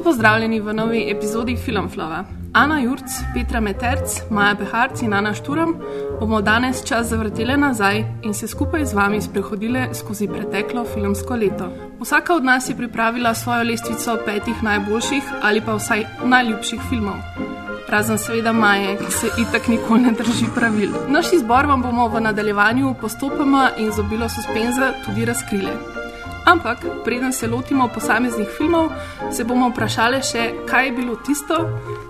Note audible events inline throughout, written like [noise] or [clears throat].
Lepo pozdravljeni v novi epizodi Filmflova. Ana Jurc, Petra Meterc, Maja Beharc in Ana Šturam bomo danes čas zavrtele nazaj in se skupaj z vami sprehodile skozi preteklo filmsko leto. Vsaka od nas je pripravila svojo lestvico petih najboljših ali pa vsaj najljubših filmov. Razen seveda Maje, ki se itak nikoli ne drži pravil. Naš izbor vam bomo v nadaljevanju postopoma in z obilo suspenza tudi razkrili. Ampak, preden se lotimo posameznih filmov, se bomo vprašali še, kaj je bilo tisto,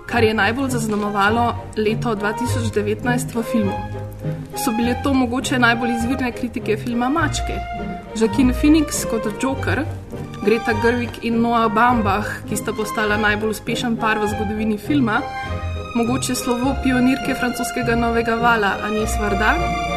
kar je najbolj zaznamovalo leto 2019 v filmu. So bile to mogoče najbolj izvirne kritike filma Mačke, Jacqueline Phoenix kot Joker, Greta Gerwig in Noah Bambach, ki sta postala najbolj uspešen par v zgodovini filma, mogoče slovo pionirke francoskega novega vala Anis Varda.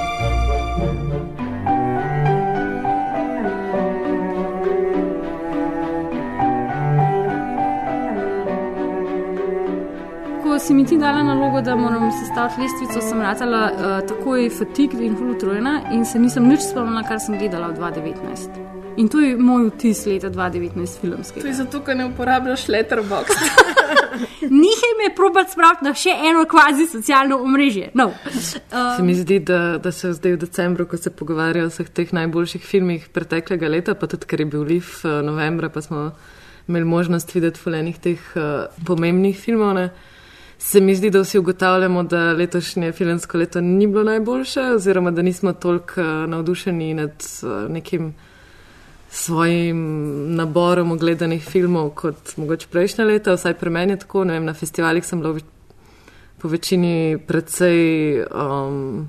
Ko si mi ti dala nalogo, da moram sestaviti lestvico, sem ratala uh, takoj fatig in fulutrojena in se nisem nič spomnila, kar sem gledala v 2019. In to je moj vtis leta 2019 filmskega. To je zato, ker ne uporabljaš letterbox. [laughs] Nihaj me probat spraviti na še eno kvazi socialno omrežje. No. Se mi zdi, da, da se zdaj v decembru, ko se pogovarjajo o vseh teh najboljših filmih preteklega leta, pa tudi ker je bil Liv novembra, pa smo imeli možnost videti fulenih teh uh, pomembnih filmov. Ne? Se mi zdi, da vsi ugotavljamo, da letošnje filmsko leto ni bilo najboljše, oziroma da nismo toliko uh, navdušeni nad uh, nekim svojim naborom ogledanih filmov kot mogoče prejšnja leta, vsaj pri meni je tako. Vem, na festivalih sem bila po večini precej um,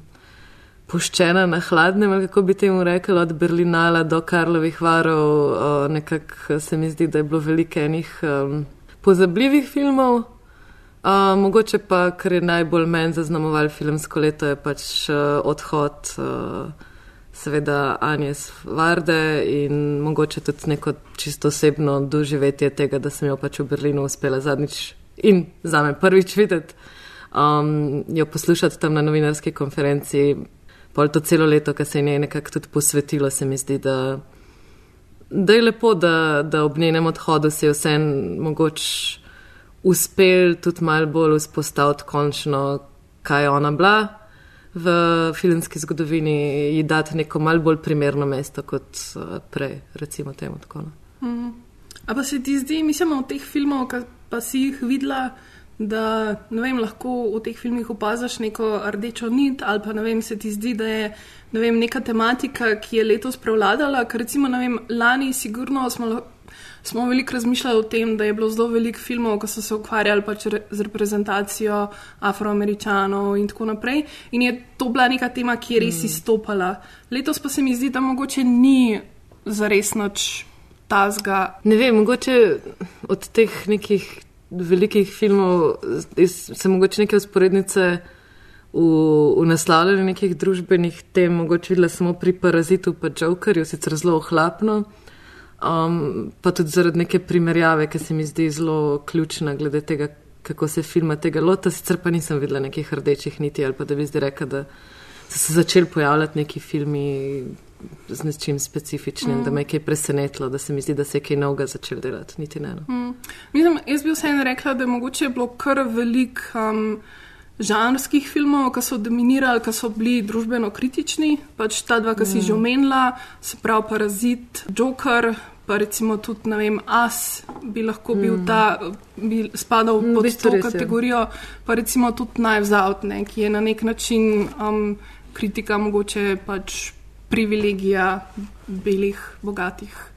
puščena na hladnem, ali kako bi temu rekla, od Berlinala do Karlovih varov. Uh, Nekako se mi zdi, da je bilo veliko enih um, pozabljivih filmov. Uh, mogoče pa, kar je najbolj meni zaznamoval filmsko leto, je pač uh, odhod. Uh, seveda Anjes Varde in mogoče tudi neko čisto osebno doživetje tega, da sem jo pač v Berlinu uspela zadnjič in za me prvič videti, um, jo poslušati tam na novinarski konferenci, pol to celo leto, ki se je njej nekako tudi posvetilo, se mi zdi, da, da je lepo, da, da ob njenem odhodu se je vse mogoče uspel tudi malo bolj vzpostaviti končno, kaj je ona bila v filmski zgodovini ji dati neko malo bolj primerno mesto kot uh, prej, recimo temu tako. No. Mm. A pa se ti zdi, mislim, v teh filmov, ki pa si jih videla, da vem, lahko v teh filmih opaziš neko rdečo nit, ali pa vem, se ti zdi, da je ne vem, neka tematika, ki je letos prevladala, ker recimo vem, lani sigurno smo smo veliko razmišljali o tem, da je bilo zelo veliko filmov, ki so se ukvarjali pač re, z reprezentacijo afroameričanov in tako naprej. In je to bila neka tema, ki je res mm. izstopala. Letos pa se mi zdi, da mogoče ni zares noč tazga. Ne vem, mogoče od teh nekih velikih filmov se mogoče neke usporednice. V, v naslavljanju nekih družbenih tem, mogoče videla samo pri Parazitu, pa Jokerju, sicer zelo ohlapno, Um, pa tudi zaradi neke primerjave, ki se mi zdi zelo ključna, glede tega, kako se filma tega lota. Sicer pa nisem videla nekih rdečih niti ali pa da bi zdaj rekla, da so se začeli pojavljati neki filmi z nečim specifičnim, mm. da me je kaj presenetilo, da se mi zdi, da se je kaj novega začel delati. Niti ne. No. Mm. Mislim, jaz bi vseeno rekla, da je mogoče bilo kar velik. Um, žanrskih filmov, ki so dominirali, ki so bili družbeno kritični. Pač ta dva, ki si že omenila, se pravi Parazit, Joker. Pa recimo tudi, ne vem, As bi lahko bil mm. ta, bi spadal mm, pod to kategorijo, pa recimo tudi Najvzautne, ki je na nek način um, kritika mogoče pač privilegija belih, bogatih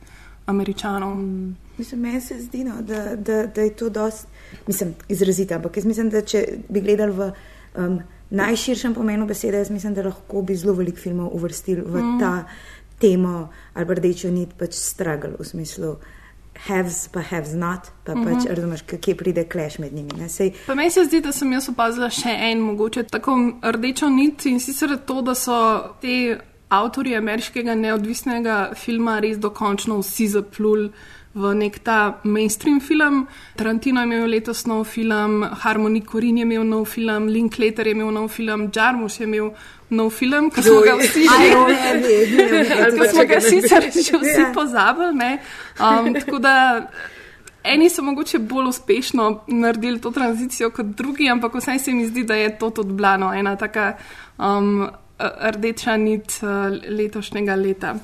američanov. Mm. Mislim, meni se zdi, no, da, da, da je to dosti, mislim, izrazito, ampak jaz mislim, da če bi gledali v um, najširšem pomenu besede, jaz mislim, da lahko bi zelo velik filmov uvrstili v mm. ta temo ali rdečo nit pač struggle v smislu. Haves pa haves not, pa uh -huh. pač razumeš, kje pride kleš med njimi. ne. Sej, Pa meni se zdi, da sem jaz opazila še en mogoče tako rdečo nit in sicer to, da so te avtorji ameriškega neodvisnega filma res dokončno vsi zapluli v nek ta mainstream film. Tarantino je imel letos nov film, Harmony Corin je imel nov film, Linklater je imel nov film, Jarmusch je imel nov film, ki smo ga vsi že Ali pa [laughs] smo ga sicer že vsi Ja. pozabili. ne. Um, tako da eni so mogoče bolj uspešno naredili to tranzicijo kot drugi, ampak vsaj se mi zdi, da je to tudi blano, ena taka um, rdeča nit uh, letošnjega leta.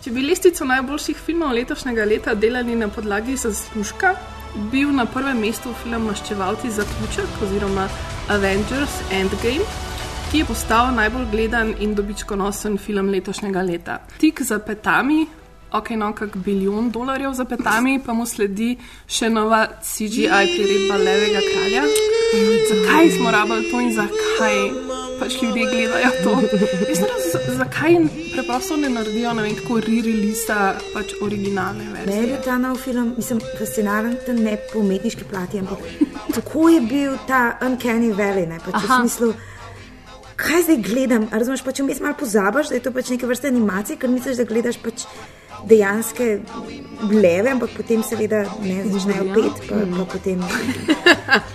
Če bi lestvico najboljših filmov letošnjega leta delali na podlagi zaslužka, bil na prvem mestu film Maščevalci zaključek oziroma Avengers Endgame, ki je postal najbolj gledan in dobičkonosen film letošnjega leta. Tik za petami, ok, no, kak bilijon dolarjev za petami, pa mu sledi še nova CGI priredba Levega kralja. Zakaj smo rabili to in zakaj pač ljudje gledajo to? Jaz ne razumem, zakaj preprosto ne naredijo ne vem, tako re-releasa pač originalne Meni je verzije. bil ta nov film, mislim, fascinanten, ne po umetniški plati, ampak tako je bil ta Uncanny Valley, ne pač v Aha. smislu. Kaj zdaj gledam? A Razumeš, pač vmes malo pozabiš, da je to pač neke vrste animacije, ker misliš, da gledaš pač dejanske leve, ampak potem seveda ne začnejo pet, pa, pa potem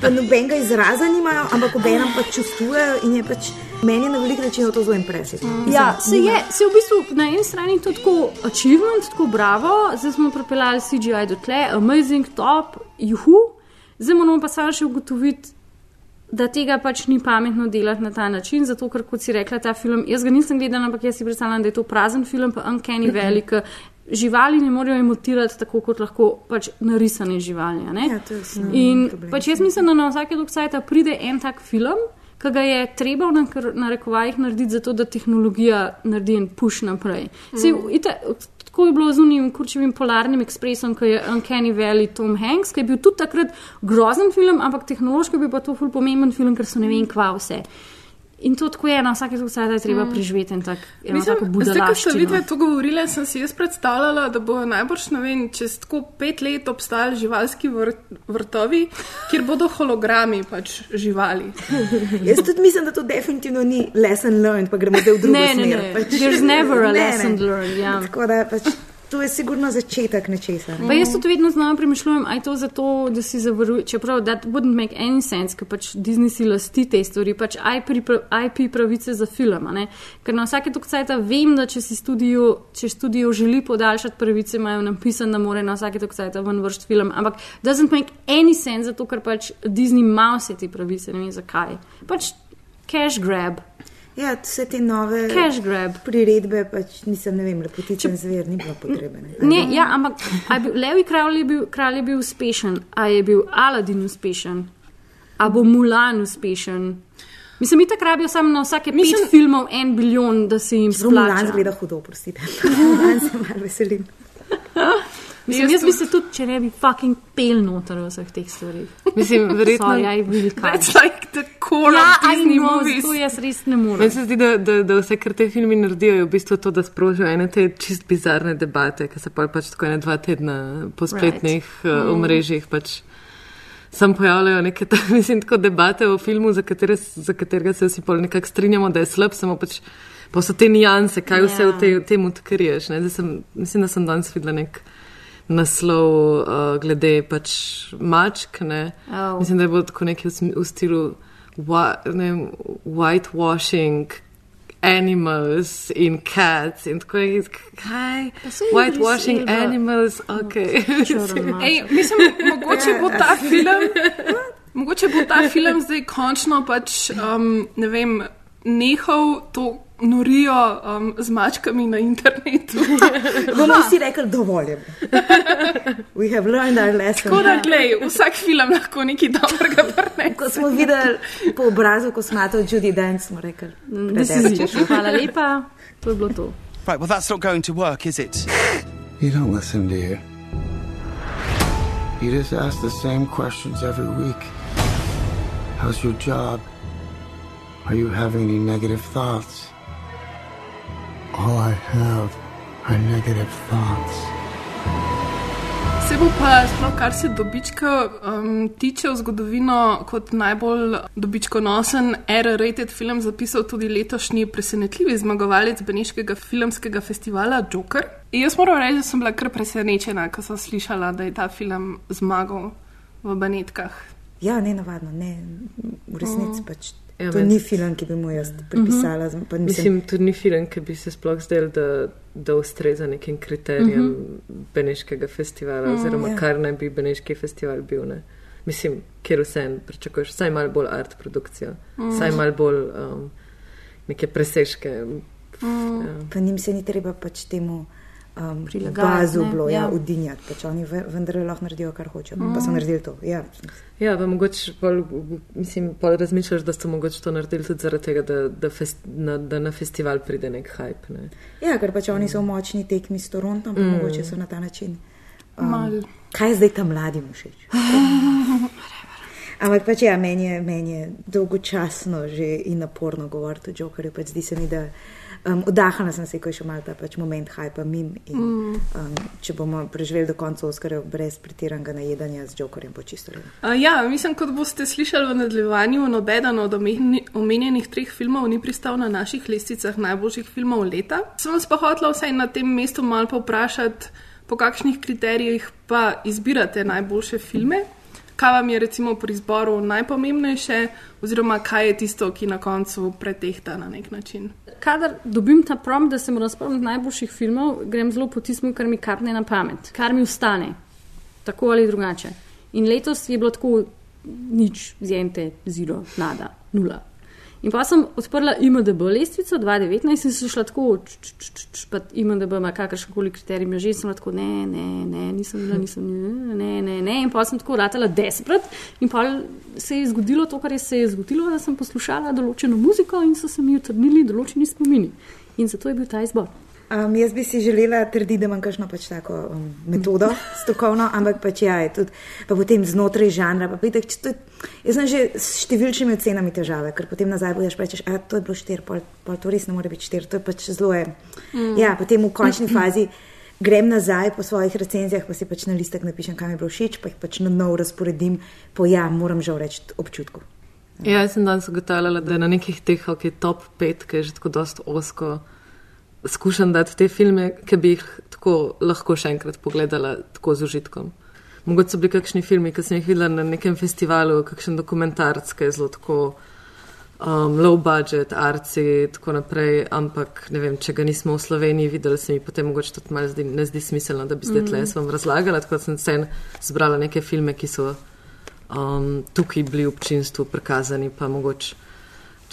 pa nobenega izraza nimajo, ampak obenem pač čustvujejo in je pač meni na velik način to zelo impresivno. Ja, se je, se je v bistvu na eni strani to tako achievement, tako bravo, zdaj smo pripeljali CGI do tle, amazing, top, juhu, zdaj moramo pa samo še ugotoviti, da tega pač ni pametno delati na ta način, zato ker, kot si rekla, ta film, jaz ga nisem gledala, ampak jaz si predstavljam, da je to prazen film, pa uncanny [laughs] velik. Živali ne morejo imitirati tako, kot lahko pač narisane živali. Ja, je In problem. pač jaz mislim, da na vsake dokajta pride en tak film, ki ga je treba v narekovajih narediti, zato da tehnologija naredi en push naprej. Sej, ite, tako je bilo z unim kurčevim polarnim ekspresom, ki je Uncanny Valley Tom Hanks, ki je bil tudi takrat grozen film, ampak tehnološko bi pa to ful pomemben film, ker so ne vem kva vse. In to tako je, na vsake dokajta je treba preživeti en tak, Mislim, zdaj, ko ste budalaščino. vidve to govorile, sem si jaz predstavljala, da bo najbrž, ne vem, čez tako pet let obstajali živalski vrt, vrtovi, kjer bodo hologrami pač živali. [laughs] Jaz tudi mislim, da to definitivno ni lesson learned, pa gremo zdaj v drugo Ne, ne, smer. ne. Pač, There's never a ne, ne. lesson learned, ja. Tako da pač, to je sigurno začetek nečesa. Ne? Jaz tudi vedno znova premišljujem, aj to zato, da si zavaruje, čeprav that wouldn't make any sense, ker pač Disney si lasti te stvari, pač IP, IP pravice za film. ne. Ker na vsake tokcajta vem, da če si studio, če studio želi podaljšati pravice, imajo napisano, da mora na vsake tokcajta ven vršiti film. Ampak doesn't make any sense, zato ker pač Disney ima vse te pravice, ne vem zakaj. Pač cash grab, Ja, vse te nove cash grab. priredbe, pač nisem, ne vem, lepotičen zver, ni bilo potrebe. Ne? Ja, ampak bil, Levi kralj je bil, kralj je bil uspešen, a je bil Aladin uspešen, a bo Mulan uspešen. Mislim, mi takrat rabijo samo na vsake Mislim, pet filmov en bilijon, da se jim Romulan splača. zgleda hudo, prostite. Romulan [laughs] se malo veselim. Mislim, jaz bi se tudi, če ne bi fucking pel noter v vseh teh stvarih. Mislim, [laughs] verjetno. Sorry, I will That's cut. like the core Ja, of Disney know, movies. zato jaz res ne morem. Meni se zdi, da, da, da vse, kar te filmi naredijo, je v bistvu to, da sprožijo ene te čist bizarne debate, ki se pa pač tako ene dva tedna po spletnih right. uh, omrežjih pač sam pojavljajo neke ta, [laughs] mislim, tako debate o filmu, za, katere, za katerega se vsi pol nekako strinjamo, da je slab, samo pač pa so te nijanse, kaj vse Ja. v te, tem odkriješ. Sem, mislim, da sem danes videla nek naslov uh, glede pač mačk, ne. Oh. Mislim, da je bilo tako nekaj v, stilu whi- ne vem, whitewashing animals in cats in tako je, kaj? Whitewashing animals, ok. Črna. [laughs] Ej, mislim, mogoče bo ta film, [laughs] mogoče bo ta film zdaj končno pač, um, ne vem, nehal to norijo um, z mačkami na internetu. [laughs] Bomo vsi rekli, dovolj je. [laughs] We have learned our lesson. Tako da, glej, vsak film lahko nekaj dobrega prnese. Ko smo videli po obrazu kosmatov Judy Dance, smo rekli, Da si ziš. Hvala lepa, to je bilo to. Right, well, that's not going to work, is it? You don't listen, do you? You just ask the same questions every week. How's your job? Are you having any negative thoughts? All I have are negative thoughts. Se bo pa, sploh kar se dobička um, tiče v zgodovino, kot najbolj dobičkonosen R-rated film zapisal tudi letošnji presenetljivi zmagovalec Beneškega filmskega festivala Joker. In jaz moram reči, da sem bila kar presenečena, ko sem slišala, da je ta film zmagal v Benetkah. Ja, ne navadno, ne, v resnici Mm. pač. Ja, to meni- ni film, ki bi mu jaz pripisala. Mm -hmm. Mislim, tudi ni film, ki bi se sploh zdel, da, da ustreza nekim kriterijem uh -huh. Beneškega festivala, mm, oziroma ja. kar naj bi Beneški festival bil. Ne? Mislim, kjer vse pričakuješ, vsaj malo bolj art produkcijo, mm. vsaj malo bolj um, neke presežke. Mm. Ja. pa njim se ni treba pač temu um, bazu ne, bilo, ja, ja. udinjati. Pač oni ve- vendarle lahko naredijo, kar hočejo. Mm. Pa so naredili to. Ja. Ja, pa mogoče bolj, mislim, pol razmišljaš, da so mogoče to naredili tudi zaradi tega, da, da, fest, na, da na festival pride nek hype. Ne? ja, ker pač oni so v močni tekmi s Torontom, pa mm. mogoče so na ta način. Um, Mal. kaj je zdaj tam mladim všeč? [laughs] Ampak pač ja, meni je, meni je dolgočasno že in naporno govoriti o Jokerju. Pač zdi se mi, da um, oddahnila sem se, ko je še mal ta pač moment hypa mim. In, mm. um, če bomo preživeli do konca Oskarja brez pretiranega najedanja z Jokerjem, bo čisto redo. Uh, ja, mislim, kot boste slišali v nadaljevanju, nobeden od omenjenih treh filmov ni pristal na naših lestvicah najboljših filmov leta. Sem vas pa hotela vsaj na tem mestu malo povprašati, po kakšnih kriterijih pa izbirate najboljše filme. Kaj vam je recimo pri izboru najpomembnejše, oziroma kaj je tisto, ki na koncu pretehta na nek način? Kadar dobim ta prompt, da se moram spomniti najboljših filmov, grem zelo po tistem, kar mi karne na pamet, kar mi ustane, tako ali drugače. In letos je bilo tako nič, zjente, zero, nada, nula. In pa sem odprla IMDB lestvico 2019 in sem šla tako, č, č, č, č, pa IMDB ima kakršen koli kriterij, že sem tako, ne, ne, ne, nisem bila, nisem, ne, ne, ne, ne. In pa sem tako ratala desperate in pa se je zgodilo to, kar je se je zgodilo, da sem poslušala določeno muziko in so se mi utrnili določeni spomini. In zato je bil ta izbor. Um, jaz bi si želela trditi, da imam kakšno pač tako um, metodo [laughs] stokovno, ampak pač ja, je tudi pa potem znotraj žanra. Pa pitek, če to, jaz sem že s številčnimi ocenami težave, ker potem nazaj boš rečeš, a to je bilo štir, pol, pol to res ne more biti štir, to je pač zelo je. Mm. Ja, potem v končni [clears throat] fazi grem nazaj po svojih recenzijah, pa si pač na listek napišem, kam je bilo všeč, pa jih pač na nov razporedim po ja, moram žal reči občutku. Ja, jaz sem danes ugotavljala, da na nekih teh okay, top 5, ki je že tako dost osko, skušam dati te filme, ki bi jih tako lahko še enkrat pogledala tako z užitkom. Mogoče so bili kakšni filmi, ki sem jih videla na nekem festivalu, kakšen dokumentarc, ki je zelo tako um, low budget, arci, tako naprej, ampak ne vem, če ga nismo v Sloveniji videli, se mi potem mogoče tudi malo zdi, ne zdi smiselno, da bi zdaj tle jaz vam razlagala, tako sem se zbrala neke filme, ki so um, tukaj bili v občinstvu prikazani, pa mogoče,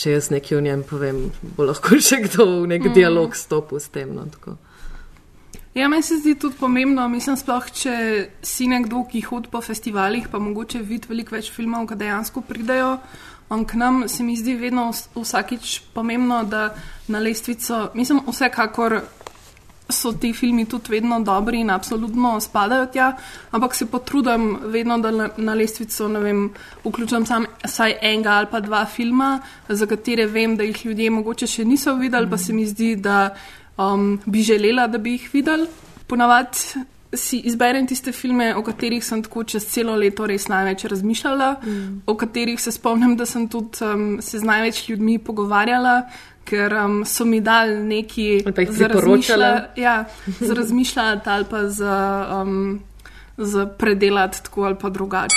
če jaz nekaj o njem povem, bo lahko [laughs] še kdo v nek mm. dialog stopil s tem. No, tako. Ja, meni se zdi tudi pomembno, mislim, sploh če si nekdo, ki hodi po festivalih, pa mogoče vidi veliko več filmov, ki dejansko pridejo um, k nam, se mi zdi vedno vs- vsakič pomembno, da na lestvico, mislim, vsekakor so ti filmi tudi vedno dobri in absolutno spadajo tja, ampak se potrudim vedno, da na, na lestvico, vem, vključim sam vsaj enega ali pa dva filma, za katere vem, da jih ljudje mogoče še niso videli, pa se mi zdi, da um, bi želela, da bi jih videli. Ponavadi si izberem tiste filme, o katerih sem tako čez celo leto res največ razmišljala, mm. o katerih se spomnim, da sem tudi um, se z največ ljudmi pogovarjala, ker um, so mi dali neki za priporočala. razmišlja- Ja, za razmišljati ali pa za, um, za predelati tako ali pa drugače.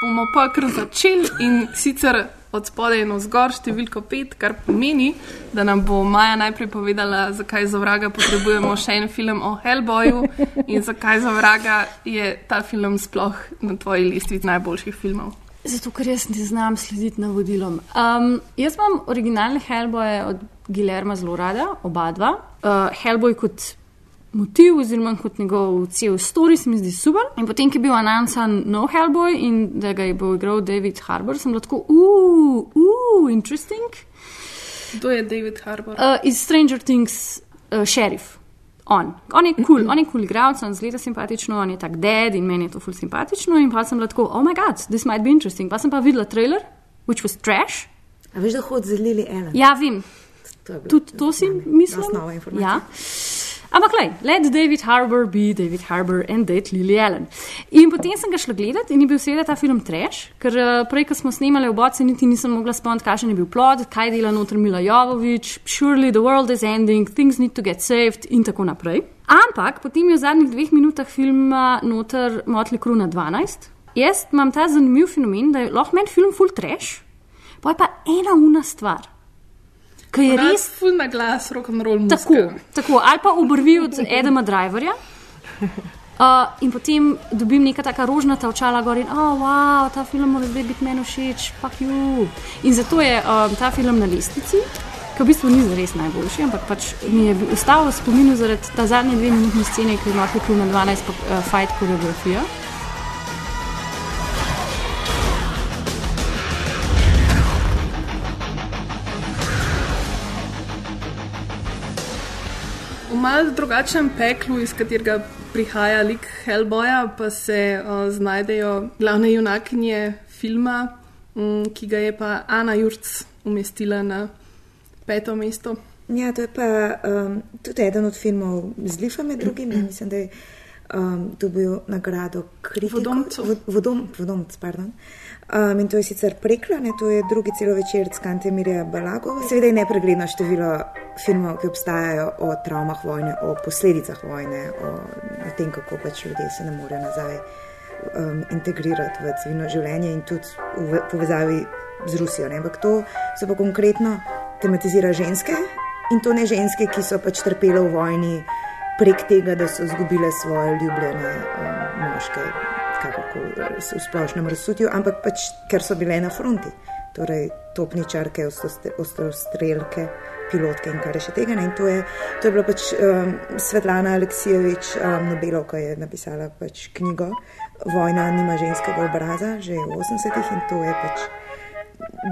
Bomo pa kar začeli in sicer od spodaj na zgor številko pet, kar pomeni, da nam bo Maja najprej povedala, zakaj za vraga potrebujemo še en film o Hellboyu in zakaj za vraga je ta film sploh na tvoji listi najboljših filmov. Zato, ker jaz ne znam slediti navodilom. Um, jaz imam originalne Hellboye od Gilerma zelo rada, oba dva. Uh, Hellboy kot motiv, oziroma kot njegov cel story, se mi zdi super. In potem, ki je bil anonsan nov Hellboy in da ga je bo igral David Harbour, sem bila tako, uu, uu, interesting. Kdo je David Harbour? Uh, iz Stranger Things, uh, šerif. On. on je kul, cool, on je kul cool igralec, on zgleda simpatično, on je tak dead in meni je to ful simpatično. In pa sem bila tako, oh my god, this might be interesting. Pa sem pa videla trailer, which was trash. A veš, da hodi z Lili Ellen? Ja, vem. Tudi to si mislim. Ja. Ampak, lej, let David Harbour be David Harbour and date Lily Allen. In potem sem ga šla gledati in je bil seveda ta film trash, ker uh, prej, ko smo snemali v boci, niti nisem mogla spomniti, kakšen je bil plod, kaj dela noter Mila Jovovič, surely the world is ending, things need to get saved in tako naprej. Ampak potem je v zadnjih dveh minutah filma noter Motley Crue na 12. Jaz imam ta zanimiv fenomen, da je lahko meni film full trash, pa je pa ena una stvar. Ki je res ful na glas, rock and roll Tako, muzika. tako, ali pa obrvi od Edema Driverja. [laughs] Uh, in potem dobim neka taka rožnata očala gor in, oh, wow, ta film mora zdaj biti meni všeč, pa ju. In zato je um, ta film na lestvici, ki v bistvu ni res najboljši, ampak pač mi je ostal v spominu zaradi ta zadnje dve minutni scene, ki ima tukaj na 12 pa, uh, fight koreografija. V malce drugačnem peklu, iz katerega prihaja lik Hellboya, pa se uh, znajdejo glavne junakinje filma, um, ki ga je pa Ana Jurc umestila na peto mesto. Ja, to je pa um, tudi eden od filmov z Lifom, med drugim. Mislim, da je um, dobil nagrado kritikov. Vodomcev. Vo- Vodom, vodomc, pardon. Um, in to je sicer preklane, to je drugi celovečer s Kantemirja Balagova. Seveda je nepregledno število filmov, ki obstajajo o travmah vojne, o posledicah vojne, o, o tem, kako pač ljudje se ne morejo nazaj um, integrirati v civilno življenje in tudi v povezavi z Rusijo. Ne? Ampak to se pa konkretno tematizira ženske in to ne ženske, ki so pač trpele v vojni prek tega, da so izgubile svoje ljubljene um, moške, kakorkoli v splošnem razsutju, ampak pač ker so bile na fronti. Torej, topničarke, ostrostrelke, pilotke in kar je še tega. To je, to je bila pač um, Svetlana Aleksijevič, um, Nobelovka je napisala pač knjigo Vojna nima ženskega obraza, že v 80-ih in to je pač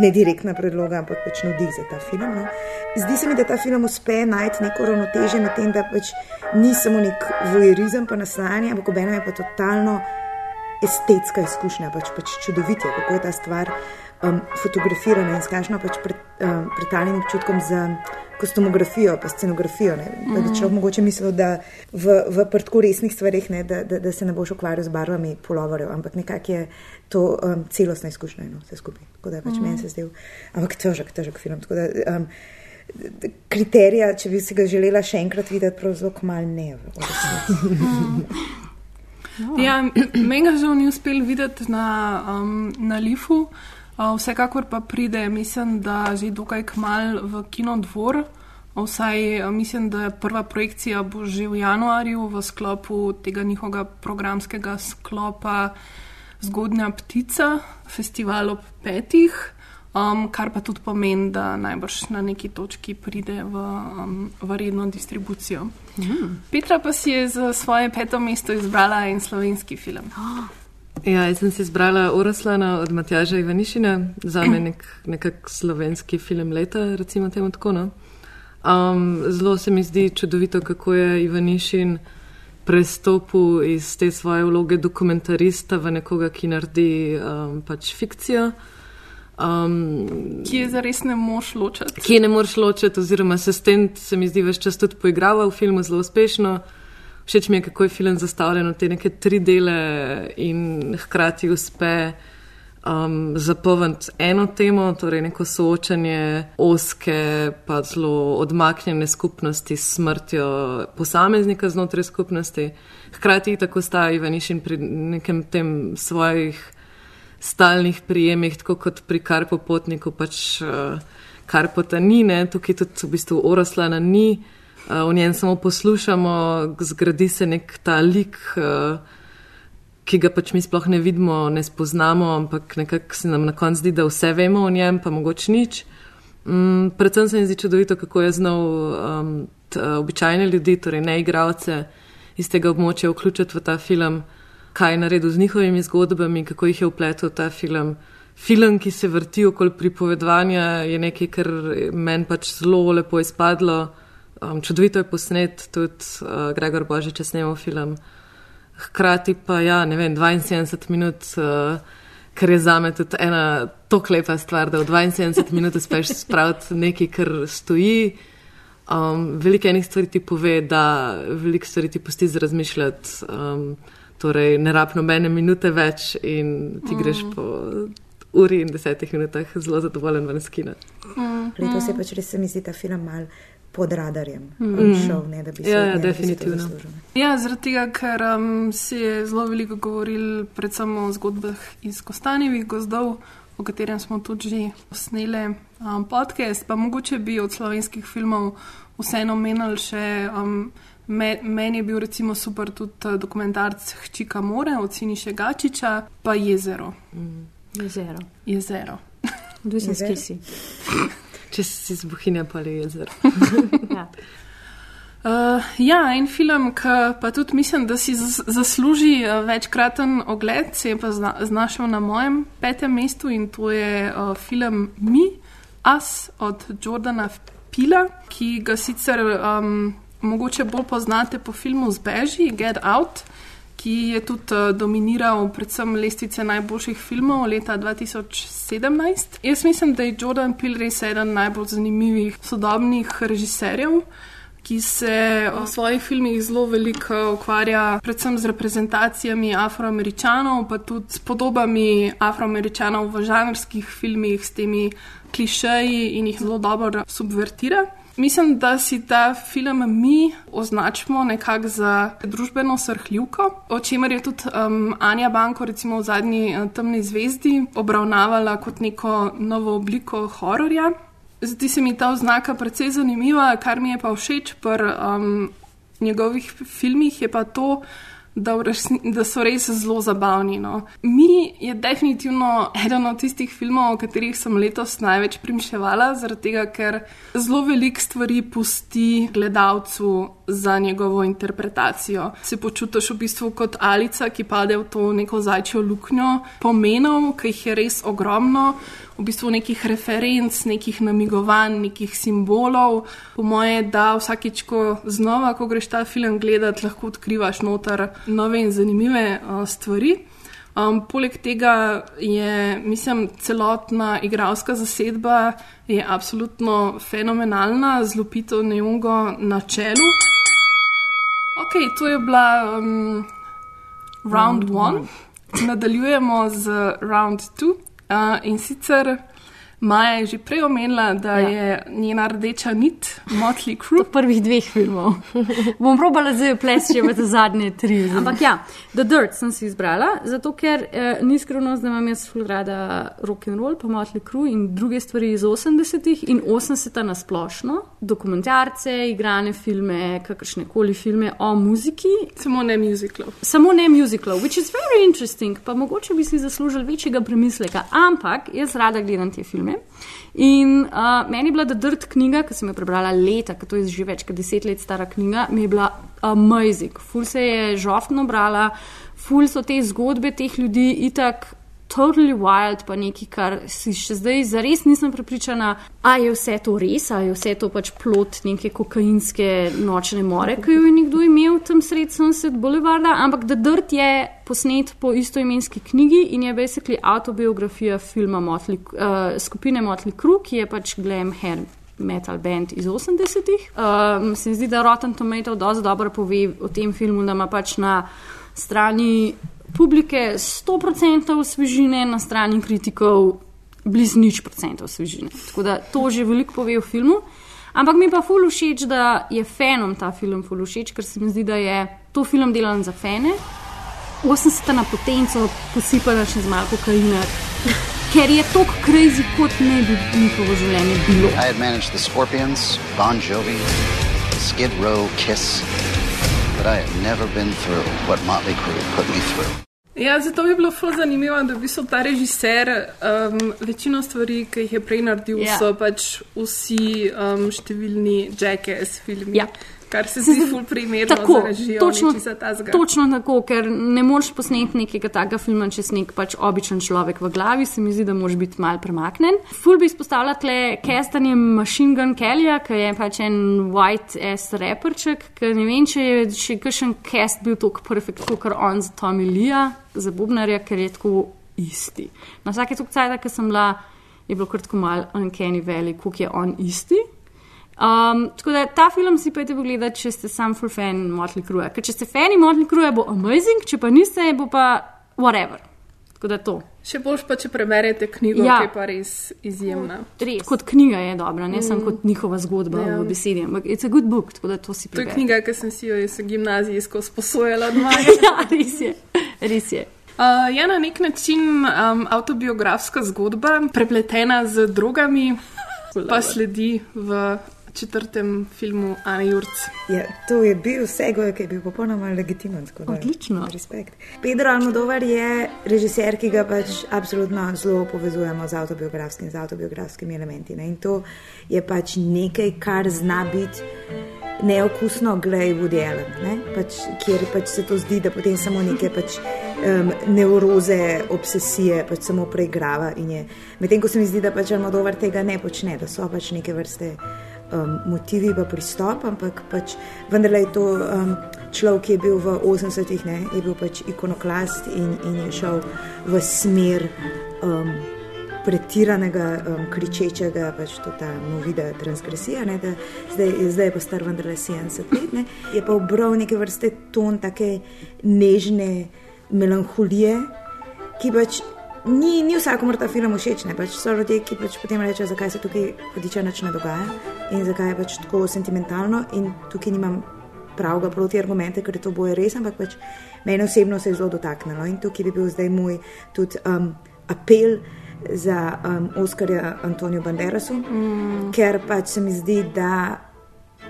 ne direktna predloga, ampak pač nudi za ta film. No. Zdi se mi, da ta film uspe najti neko ravnoteže med tem, da pač ni samo nek vojerizem, pa naslanjanje, ampak obenem je pa totalno estetska izkušnja, pač, pač čudovit je, kako je ta stvar um, fotografirana in s kakšno pač pred, um, pretalnim občutkom za kostumografijo, pa scenografijo. Ne. Da bi človek mogoče mislil, da v, v pri tako resnih stvarih, ne, da, da, da se ne boš ukvarjal z barvami polovarjev, ampak nekako je to um, celostna izkušnja, no, vse skupaj. Tako da je pač mm. meni se zdel, ampak težek, težek film. Tako Da, um, kriterija, če bi si ga želela še enkrat videti, prav zelo malo ne. [laughs] Ja, meni ga žal ni uspel videti na, um, na Lifu, uh, vsekakor pa pride, mislim, da že dokaj kmal v kinodvor. Vsaj uh, mislim, da je prva projekcija bo že v januarju v sklopu tega njihovega programskega sklopa Zgodnja ptica, festival ob petih, um, kar pa tudi pomeni, da najbrž na neki točki pride v, um, v redno distribucijo. Petra pa si je za svoje peto mesto izbrala en slovenski film. Ja, jaz sem si izbrala Oroslana od Matjaža Ivanišina, za me nek, nekak slovenski film leta, recimo temu tako. No? Um, zelo se mi zdi čudovito, kako je Ivanišin prestopil iz te svoje vloge dokumentarista v nekoga, ki naredi um, pač fikcijo. Um, Ki je zares ne moš ločiti. ki je ne moreš ločiti, oziroma se s tem, se mi zdi, več čas tudi poigrava v filmu zelo uspešno. Všeč mi je, kako je film zastavljen v te neke tri dele in hkrati uspe um, zapolniti eno temo, torej neko soočanje oske, pa zelo odmaknjene skupnosti s smrtjo posameznika znotraj skupnosti. Hkrati tako sta Ivanišin pri nekem tem svojih stalnih prijemih, tako kot pri karpopotniku, pač uh, karpota ni, ne? tukaj tudi v bistvu oroslana ni, uh, v njem samo poslušamo, zgradi se nek ta lik, uh, ki ga pač mi sploh ne vidimo, ne spoznamo, ampak nekako se nam na koncu zdi, da vse vemo o njem, pa mogoče nič. Mm, predvsem se mi zdi čudovito, kako je znal um, t, uh, običajne ljudi, torej ne igravce iz tega območja, vključiti v ta film kaj je naredil z njihovimi zgodbami, kako jih je upletel v ta film. Film, ki se vrti okoli pripovedovanja, je nekaj, kar meni pač zelo lepo izpadlo. Um, čudovito je posnet, tudi uh, Gregor Božič je snemal film. Hkrati pa, ja, ne vem, 72 minut, uh, kar je za me tudi ena tako lepa stvar, da v 72 minut uspeš spraviti nekaj, kar stoji. Um, veliko enih stvari ti pove, da veliko stvari ti pusti za razmišljati. Um, torej, ne rab nobene minute več in ti greš po uri in desetih minutah zelo zadovoljen v skina. Letos je pač res, se mi zdi ta film mal pod radarjem. Mm. Šel, ne, da bi se Ja, ja, to definitivno. Ja, zaradi tega, ker um, se je zelo veliko govoril predvsem o zgodbah iz Kostanjevih gozdov, o katerem smo tudi že sneli um, podcast, pa mogoče bi od slovenskih filmov vseeno menili še. Um, me, meni je bil recimo super tudi uh, dokumentarc Hčika More od Siniše Gačiča, pa Jezero. Jezero. Jezero. Jezero. kje si. Če si z bohinja ali jezer. [laughs] Ja. Uh, ja, en film, ki pa tudi mislim, da si zas- zasluži uh, večkraten ogled, se je pa zna, znašel na mojem petem mestu in to je uh, film Mi, As od Jordana Pila, ki ga sicer um, mogoče bolj poznate po filmu Zbeži, Get Out, ki je tudi uh, dominiral predvsem lestvice najboljših filmov leta 2017. Jaz mislim, da je Jordan Peele res eden najbolj zanimivih sodobnih režiserjev ki se v svojih filmih zelo veliko ukvarja predvsem z reprezentacijami afroameričanov, pa tudi s podobami afroameričanov v žanrskih filmih, s temi klišeji in jih zelo dobro subvertira. Mislim, da si ta film mi označimo nekako za družbeno srhljivko, o čemer je tudi um, Anja Banko, recimo v zadnji uh, Temni zvezdi, obravnavala kot neko novo obliko hororja. Zdi se mi ta oznaka precej zanimiva, kar mi je pa všeč pri um, njegovih filmih, je pa to, da, resni, da so res zelo zabavni. No. Mi je definitivno eden od tistih filmov, o katerih sem letos največ primševala, zaradi tega, ker zelo veliko stvari pusti gledalcu za njegovo interpretacijo. Se počutiš v bistvu kot alica, ki pade v to neko zajčjo luknjo pomenov, ki jih je res ogromno v bistvu nekih referenc, nekih namigovanj, nekih simbolov. Po moje, da vsakič, ko znova, ko greš ta film gledati, lahko odkrivaš noter nove in zanimive uh, stvari. Um, poleg tega je, mislim, celotna igralska zasedba je absolutno fenomenalna, z Lupito Neungo na čelu. Ok, to je bila um, round one. Nadaljujemo z round two. Uh, in sicer Maja je že prej omenila, da ja. je njena rdeča nit Motley [laughs] Crue. Prvih dveh filmov. [laughs] Bom probala zdaj plesti še v te zadnje tri. Ampak ja, The Dirt sem si izbrala, zato ker eh, ni skrivnost, da imam jaz rada rock and roll, pa Motley Crue in druge stvari iz 80-ih in 80-ta na splošno. Dokumentarce, igrane filme, kakršne koli filme o muziki. Samo ne muziklov. Samo ne muziklov, which is very interesting, pa mogoče bi si zaslužili večjega premisleka. Ampak jaz rada gledam te filme. In uh, meni je bila The Dirt knjiga, ki sem jo prebrala leta, ker to je že več kot deset let stara knjiga, mi je bila amazing. Ful se je žoftno brala, ful so te zgodbe teh ljudi itak. Totally wild, pa nekaj, kar si še zdaj zares nisem prepričana, ali je vse to res, ali je vse to pač plot neke kokainske nočne more, ki jo je nekdo imel tam sred Sunset Boulevarda. Ampak The Dirt je posnet po istoimenski knjigi in je basically autobiografija filma Motley, uh, skupine Motley Crue, ki je pač glam hair metal band iz 80-ih. Um, se mi zdi, da Rotten Tomato dosti dobro pove o tem filmu, da ima pač na strani publike 100% svežine, na strani kritikov blizu nič procentov svežine. Tako da to že veliko pove o filmu. Ampak mi pa ful všeč, da je fanom ta film ful všeč, ker se mi zdi, da je to film delan za fane. 80 na potenco posipana še z malo kokaina, ker je to crazy, kot ne bi njihovo življenje bilo. I had managed the Scorpions, Bon Jovi, Skid Row, Kiss, I had never been through what Motley Crue put me through. Ja, zato bi bilo zelo zanimivo, da bi so ta režiser um, večino stvari, ki jih je prej naredil, Ja. yeah. so pač vsi um, številni jackass filmi. Ja. Kar se zdi ful primerno Tako, za režijo. točno, nečesa takega. točno tako, ker ne moreš posneti nekega takega filma, če si nek pač običen človek v glavi, se mi zdi, da moraš biti mal premaknen. Ful bi izpostavila tle kestanje Machine Gun Kellyja, ki je pač en white ass raperček, ker ne vem, če je še kakšen cast bil tako perfekt, kot on za Tommy Leeja, za Bubnarja, ker je tako isti. Na vsake cajt, ki sem bila, je bilo kratko mal uncanny valley, koliko je on isti. Um, tako da ta film si pojete pogledati, če ste sam full fan Motley Crue. Ker če ste fani Motley Crue, bo amazing, če pa niste, bo pa whatever. Tako da to. Še boljš pa, če preberete knjigo, Ja. ki je pa res izjemna. Res. Kot knjiga je dobra, ne mm. samo kot njihova zgodba Ja. v besedi. Ampak it's a good book, tako da to si To je preberete. knjiga, ki sem si jo iz gimnazijsko sposojala od [laughs] Maja. ja, res je. Res je. Uh, je na nek način um, autobiografska zgodba, prepletena z drogami, pa sledi v četrtem filmu Ana Jurc. Ja, to je bil Segoj, ki je bil popolnoma legitimen. Odlično. Respekt. Pedro Almodovar je režiser, ki ga pač absolutno zelo povezujemo z avtobiografskimi, z avtobiografskimi elementi. Ne? In to je pač nekaj, kar zna biti neokusno, glej Woody Allen, ne? pač, kjer pač se to zdi, da potem samo neke pač, um, neuroze, obsesije pač samo preigrava. Medtem ko se mi zdi, da pač Almodovar tega ne počne, da so pač neke vrste um, motivi pa pristop, ampak pač vendarle je to um, človek, ki je bil v 80-ih, ne, je bil pač ikonoklast in, in je šel v smer um, pretiranega, um, kričečega, pač to ta movida transgresija, ne, da zdaj, zdaj je pa star vendarle 70 let, ne, je pa obral neke vrste ton take nežne melanholije, ki pač ni, ni vsakomur ta film všeč, ne pač so ljudje, ki pač potem rečejo, zakaj se tukaj hudiča nič ne dogaja in zakaj je pač tako sentimentalno in tukaj nimam pravega proti argumente, ker je to boje res, ampak pač mene osebno se je zelo dotaknilo in tukaj bi bil zdaj moj tudi um, apel za um, Oskarja Antonijo Banderasu, mm. ker pač se mi zdi, da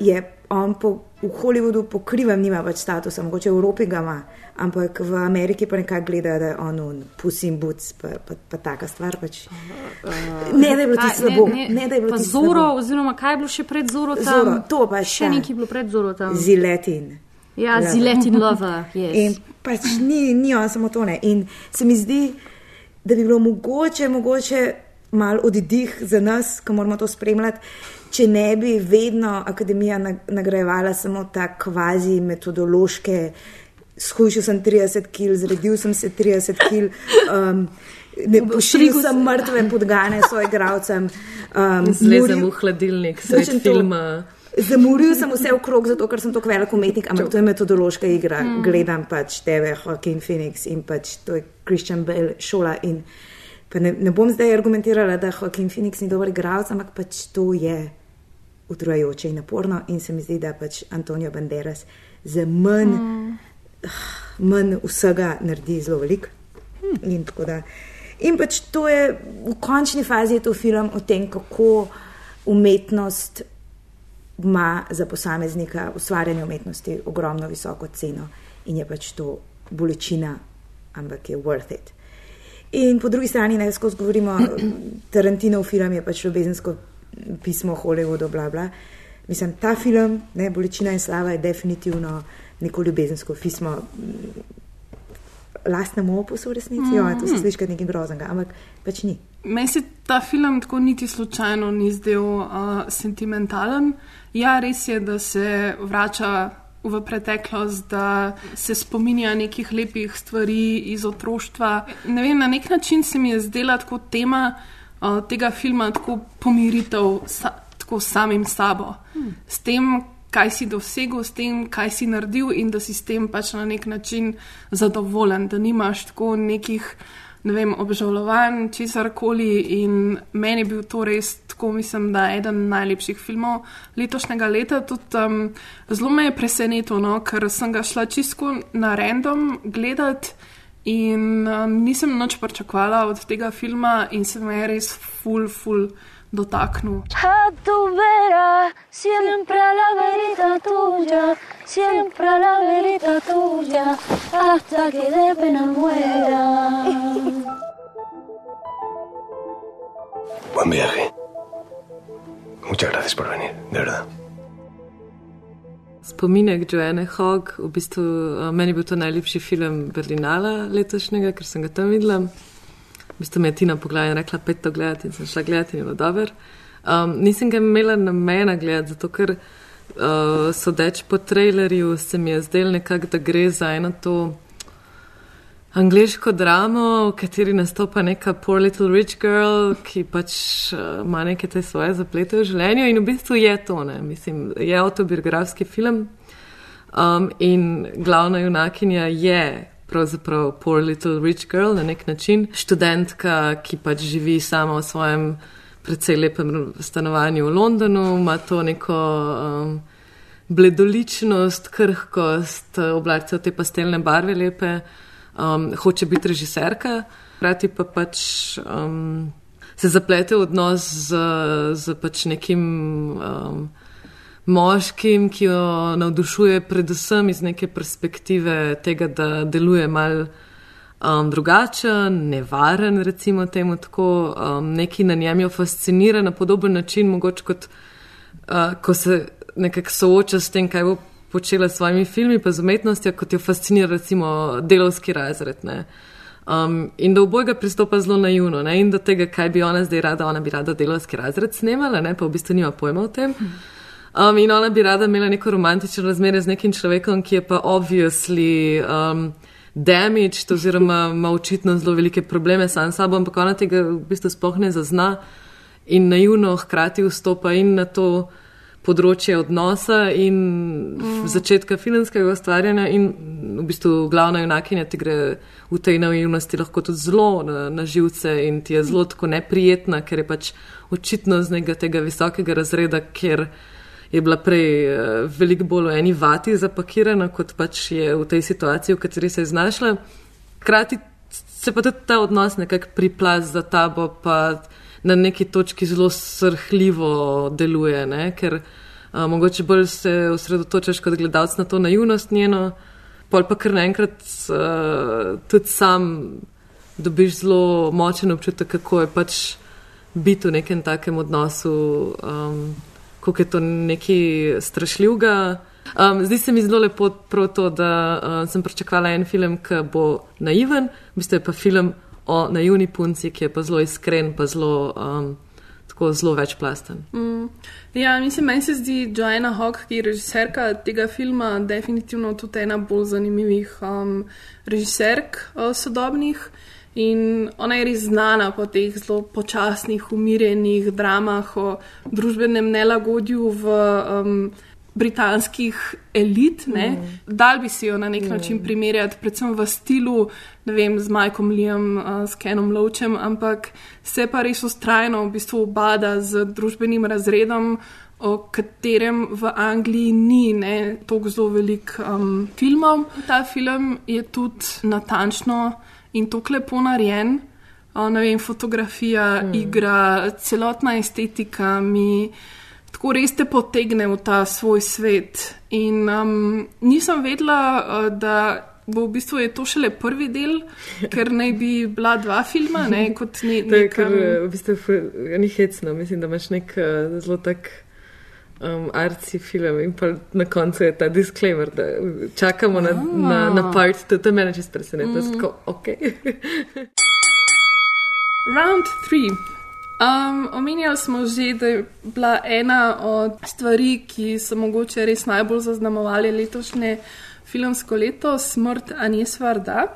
je on po, v Hollywoodu pokrivam, nima več statusa, mogoče v Evropi ga ima, ampak v Ameriki pa nekako gledajo, da je on un, pusi in buc, pa, pa, pa taka stvar. Pač. Ne, da je bilo ti slabo. Ne, ne, Ne, da je bilo pa tisto Zoro, slabo. oziroma kaj je bilo še pred Zoro tam? Zoro, to pa še še. nekaj je bilo pred Zoro tam. Ziletin. Ja, Ja. Ziletin Lover, yes. In pač ni, ni on samo to ne. In se mi zdi, da bi bilo mogoče, mogoče mal oddih za nas, ki moramo to spremljati, če ne bi vedno akademija nag- nagrajevala samo ta kvazi metodološke. Skušal sem 30 kg, zredil sem se 30 kg, um, ne pošiljal sem mrtve podgane svojim igravcem. Um, Zlezem v hladilnik to. filma. Zamoril sem vse okrog, zato ker sem tako velik umetnik, ampak to je metodološka igra. Mm. Gledam pač tebe, Joaquin Phoenix in pač to je Christian Bale šola. In pa ne, ne bom zdaj argumentirala, da Joaquin Phoenix ni dober igralec, ampak pač to je utrujajoče in naporno. In se mi zdi, da pač Antonijo Banderas za manj, mm. manj vsega naredi zelo veliko. In, tako da- in pač to je v končni fazi je to film o tem, kako umetnost ima za posameznika ustvarjanje umetnosti ogromno visoko ceno in je pač to bolečina, ampak je worth it. In po drugi strani, ne skozi govorimo, [clears throat] Tarantinov film je pač ljubezensko pismo Hollywoodu, bla bla. Mislim, ta film, ne, Bolečina in slava, je definitivno neko ljubezensko pismo mm, lastnemu opusu v resnici. Mm. Jo, to se sliši kot nekaj groznega, ampak pač ni. Meni se ta film tako niti slučajno ni zdel uh, sentimentalen. Ja, res je, da se vrača v preteklost, da se spominja nekih lepih stvari iz otroštva. Ne vem, na nek način se mi je zdela tako tema uh, tega filma, tako pomiritev sa, tako samim sabo. Hmm. S tem, kaj si dosegel, s tem, kaj si naredil in da si s tem pač na nek način zadovoljen, da nimaš tako nekih ne vem, obžalovanj, česar koli. In meni je bil to res, tako mislim, da eden najlepših filmov letošnjega leta. Tudi um, zelo me je presenetilo, no, ker sem ga šla čisto na random gledati. In um, nisem noč pričakovala od tega filma, in se me je res ful, ful dotaknil. A tu verás siempre la verita tuya, siempre la verita tuya, hasta que de pena muera. Buen viaje. Muchas gracias por venir, de verdad. Spominek Joanne Hogg, v bistvu uh, meni je bil to najlepši film Berlinala letošnjega, ker sem ga tam videla. V bistvu me je Tina pogledala in rekla, pet to gledati in sem šla gledati in je bilo dober. Um, nisem ga imela namena gledati, zato ker uh, sodeč po trailerju se mi je zdelo nekako, da gre za eno to angliško dramo, v kateri nastopa neka poor little rich girl, ki pač uh, ima neke te svoje zaplete v življenju in v bistvu je to, ne, mislim, je autobiografski film um, in glavna junakinja je pravzaprav poor little rich girl na nek način, študentka, ki pač živi sama v svojem precej lepem stanovanju v Londonu, ima to neko. Um, Bledoličnost, krhkost, oblačice v te pastelne barve, lepe, um, hoče biti režiserka, hkrati pa pač um, se zaplete v odnos z, z pač nekim um, moškim, ki jo navdušuje predvsem iz neke perspektive tega, da deluje mal um, drugačen, nevaren, recimo temu tako, um, neki na njem jo fascinira na podoben način, mogoče kot uh, ko se nekako sooča s tem, kaj bo počela s svojimi filmi, pa z umetnostjo, kot jo fascinira recimo delovski razred. Um, in da obojga pristopa zelo naivno ne? in do tega, kaj bi ona zdaj rada, ona bi rada delovski razred snemala, ne? pa v bistvu nima pojma o tem. Um, in ona bi rada imela neko romantično razmerje z nekim človekom, ki je pa obviously um, damaged oziroma [laughs] ima očitno zelo velike probleme sam s sabo, ampak ona tega v bistvu sploh ne zazna in naivno hkrati vstopa in na to področje odnosa in mm. začetka filmskega ustvarjanja, in v bistvu glavna junakinja ti gre v tej naivnosti lahko tudi zelo na, na živce in ti je zelo tako neprijetna, ker je pač očitno z nekega tega visokega razreda, ker je bila prej uh, veliko bolj v eni vati zapakirana, kot pač je v tej situaciji, v kateri se je znašla. Hkrati se pa tudi ta odnos nekako priplas za tabo, pa na neki točki zelo srhljivo deluje, ne? ker a, mogoče bolj se osredotočaš kot gledalec na to naivnost njeno, pol pa kar naenkrat tudi sam dobiš zelo močen občutek, kako je pač biti v nekem takem odnosu, um, kako je to nekaj strašljivega. Um, zdi se mi zelo lepo prav to, da uh, sem pričakovala en film, ki bo naiven, v bistvu je pa film o naivni punci, ki je pa zelo iskren, pa zelo, um, tako zelo večplasten. Mm. Ja, mislim, meni se zdi Joanna Hawk, ki je režiserka tega filma, definitivno tudi ena bolj zanimivih um, režiserk uh, sodobnih. In ona je res znana po teh zelo počasnih, umirjenih dramah o družbenem nelagodju v um, britanskih elit. Mm. Dal bi si jo na nek mm. način primerjati, predvsem v stilu, ne vem, z Michaelom Liam, uh, s Kenom Ločem, ampak se pa res ustrajno v bistvu obada z družbenim razredom. O katerem v Angliji ni tako zelo veliko um, filmov. Ta film je tudi natančno in tako lepo narejen. O, vem, fotografija, mm. igra, celotna estetika mi tako res te potegne v ta svoj svet. In um, nisem vedela, uh, da bo v bistvu to šele prvi del, [laughs] ker naj bi bila dva filma, ne kot ne. To je kar v bistvu ni hecno, mislim, da imaš nek uh, zelo tak. Um, arci film in pa na koncu je ta disclaimer, da čakamo na, na, na part, to, to me čisto preseneča. Mm. Tako, ok. [laughs] Round 3. Um, omenjali smo že, da je bila ena od stvari, ki so mogoče res najbolj zaznamovali letošnje filmsko leto, smrt Anies Varda.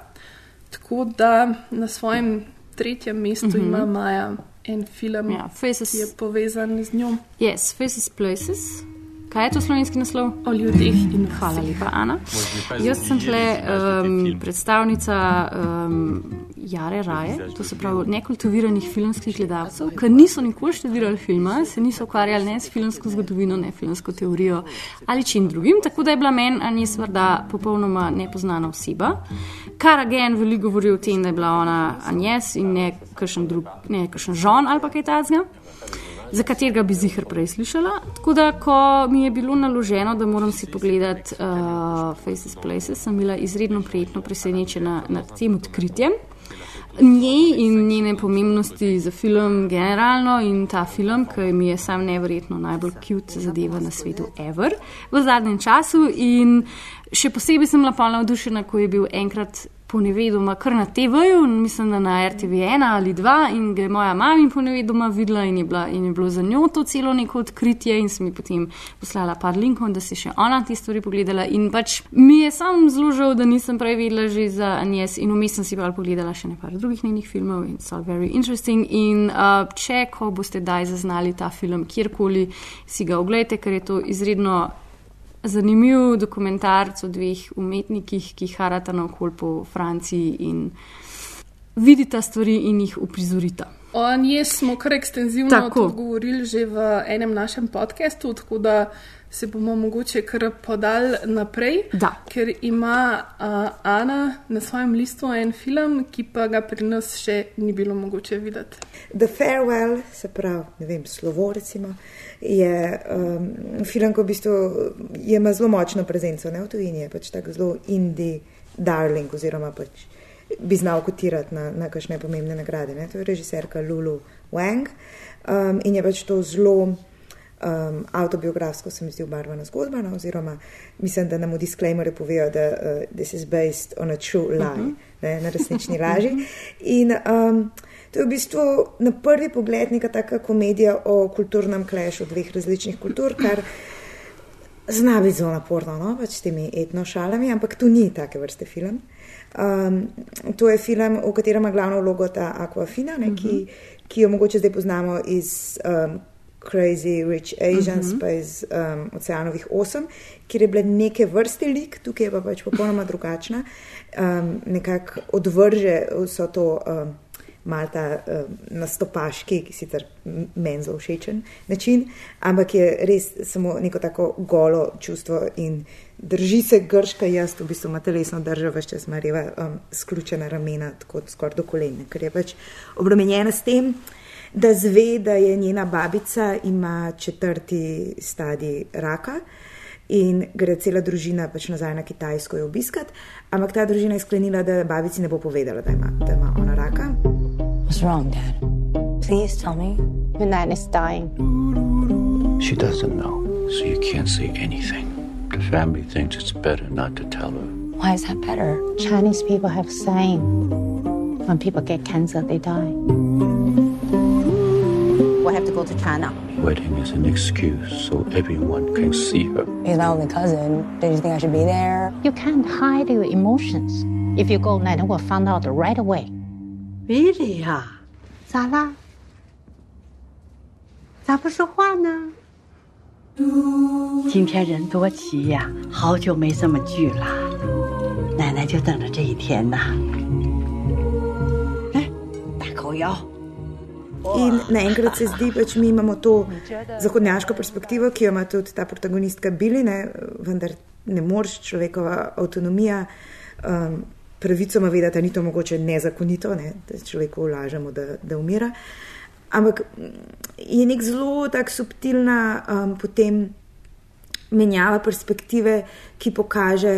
Tako da na svojem tretjem mestu mm -hmm. ima Maja en film, ja, faces, ki je povezan z njo. Yes, Faces Places. Kaj je to slovenski naslov? O ljudeh in hvala lepa, Ana. Jaz sem tle um, predstavnica um, Jare Raje, to se pravi nekultiviranih filmskih gledalcev, ki niso nikoli študirali filma, se niso ukvarjali ne s filmsko zgodovino, ne filmsko teorijo ali čim drugim. Tako da je bila meni Anis Vrda popolnoma nepoznana oseba. Kar agen veliko govori o tem, da je bila ona Anjes in ne kakšen drug, ne kakšen žon ali pa kaj takega za katerega bi zihar prej slišala. Tako da, ko mi je bilo naloženo, da moram si pogledati uh, Faces Places, sem bila izredno prijetno presenečena nad tem odkritjem. Njej in njene pomembnosti za film generalno in ta film, ki mi je sam neverjetno najbolj cute zadeva na svetu ever v zadnjem času. In še posebej sem bila polna vdušena, ko je bil enkrat ponevedoma kar na TV-ju, mislim, da na RTV 1 ali 2 in ga je moja mama ponevedoma videla in je, bila, in je bilo za njo to celo neko odkritje in sem ji potem poslala par linkov, da si še ona te stvari pogledala in pač mi je sam zelo žal, da nisem prej vedela že za Anjes in vmes sem si pa pogledala še nekaj drugih njenih filmov in so very interesting in uh, če, ko boste daj zaznali ta film kjerkoli, si ga oglejte, ker je to izredno zanimiv dokumentarc o dveh umetnikih, ki harata naokol po Franciji in vidita stvari in jih uprizorita. O njej smo kar ekstenzivno govorili že v enem našem podkastu, tako da se bomo mogoče kar podali naprej. Da. Ker ima uh, Ana na svojem listu en film, ki pa ga pri nas še ni bilo mogoče videti. The Farewell, se pravi, ne vem, slovo recimo je um, film, ki v bistvu ima zelo močno prezenco ne, v tujini, je pač tako zelo indie darling, oziroma pač bi znal kotirati na, na kakšne pomembne nagrade. Ne. To je režiserka Lulu Wang um, in je pač to zelo um, autobiografsko, se mi zdi, obarvana zgodba, no, oziroma mislim, da nam v disclaimerju povejo, da uh, this is based on a true lie, uh -huh. ne, na resnični laži. In, um, To je v bistvu na prvi pogled neka taka komedija o kulturnem klešu dveh različnih kultur, kar zna biti zelo naporno, no? pač s temi etnošalami, ampak tu ni take vrste film. Um, to je film, v katerem ima glavno vlogo ta Aquafina, ne, ki, mhm. ki jo mogoče zdaj poznamo iz um, Crazy Rich Asians, uh mhm. -huh. pa iz um, Oceanovih 8, kjer je bila neke vrste lik, tukaj je pa pač popolnoma drugačna, um, nekako odvrže vso to. Um, malta uh, nastopaški, ki sicer meni zelo všečen način, ampak je res samo neko tako golo čustvo in drži se grška jaz, v bistvu ima telesno držo, več čas ima reva um, sklučena ramena, tako skoraj do kolena, ker je pač obremenjena s tem. Da zve, da je njena babica ima četrti stadij raka in gre cela družina pač nazaj na Kitajsko jo obiskati, ampak ta družina je sklenila, da babici ne bo povedala, da ima, da ima ona raka. What's wrong, Dad? Please tell me. Your nan is dying. She doesn't know, so you can't say anything. The family thinks it's better not to tell her. Why is that better? Chinese people have saying when people get cancer, they die. We have to go to China. Wedding is an excuse so everyone can see her. He's my only cousin. Do you think I should be there? You can't hide your emotions. If you go, Nana will find out right away. 比利呀，咋啦？咋不说话呢？ 今天人多齐呀，好久没这么聚了，奶奶就等着这一天呢。来，大口咬。 In naenkrat se zdi, pač mi imamo to zahodnjaško perspektivo, ki jo ima tudi ta protagonistka Bili, ne, vendar ne moreš človekova avtonomija. Um, pravico ima vedeti, da ni to mogoče nezakonito, ne, da človeku ulažemo, da, da umira. Ampak je nek zelo tak subtilna um, potem menjava perspektive, ki pokaže,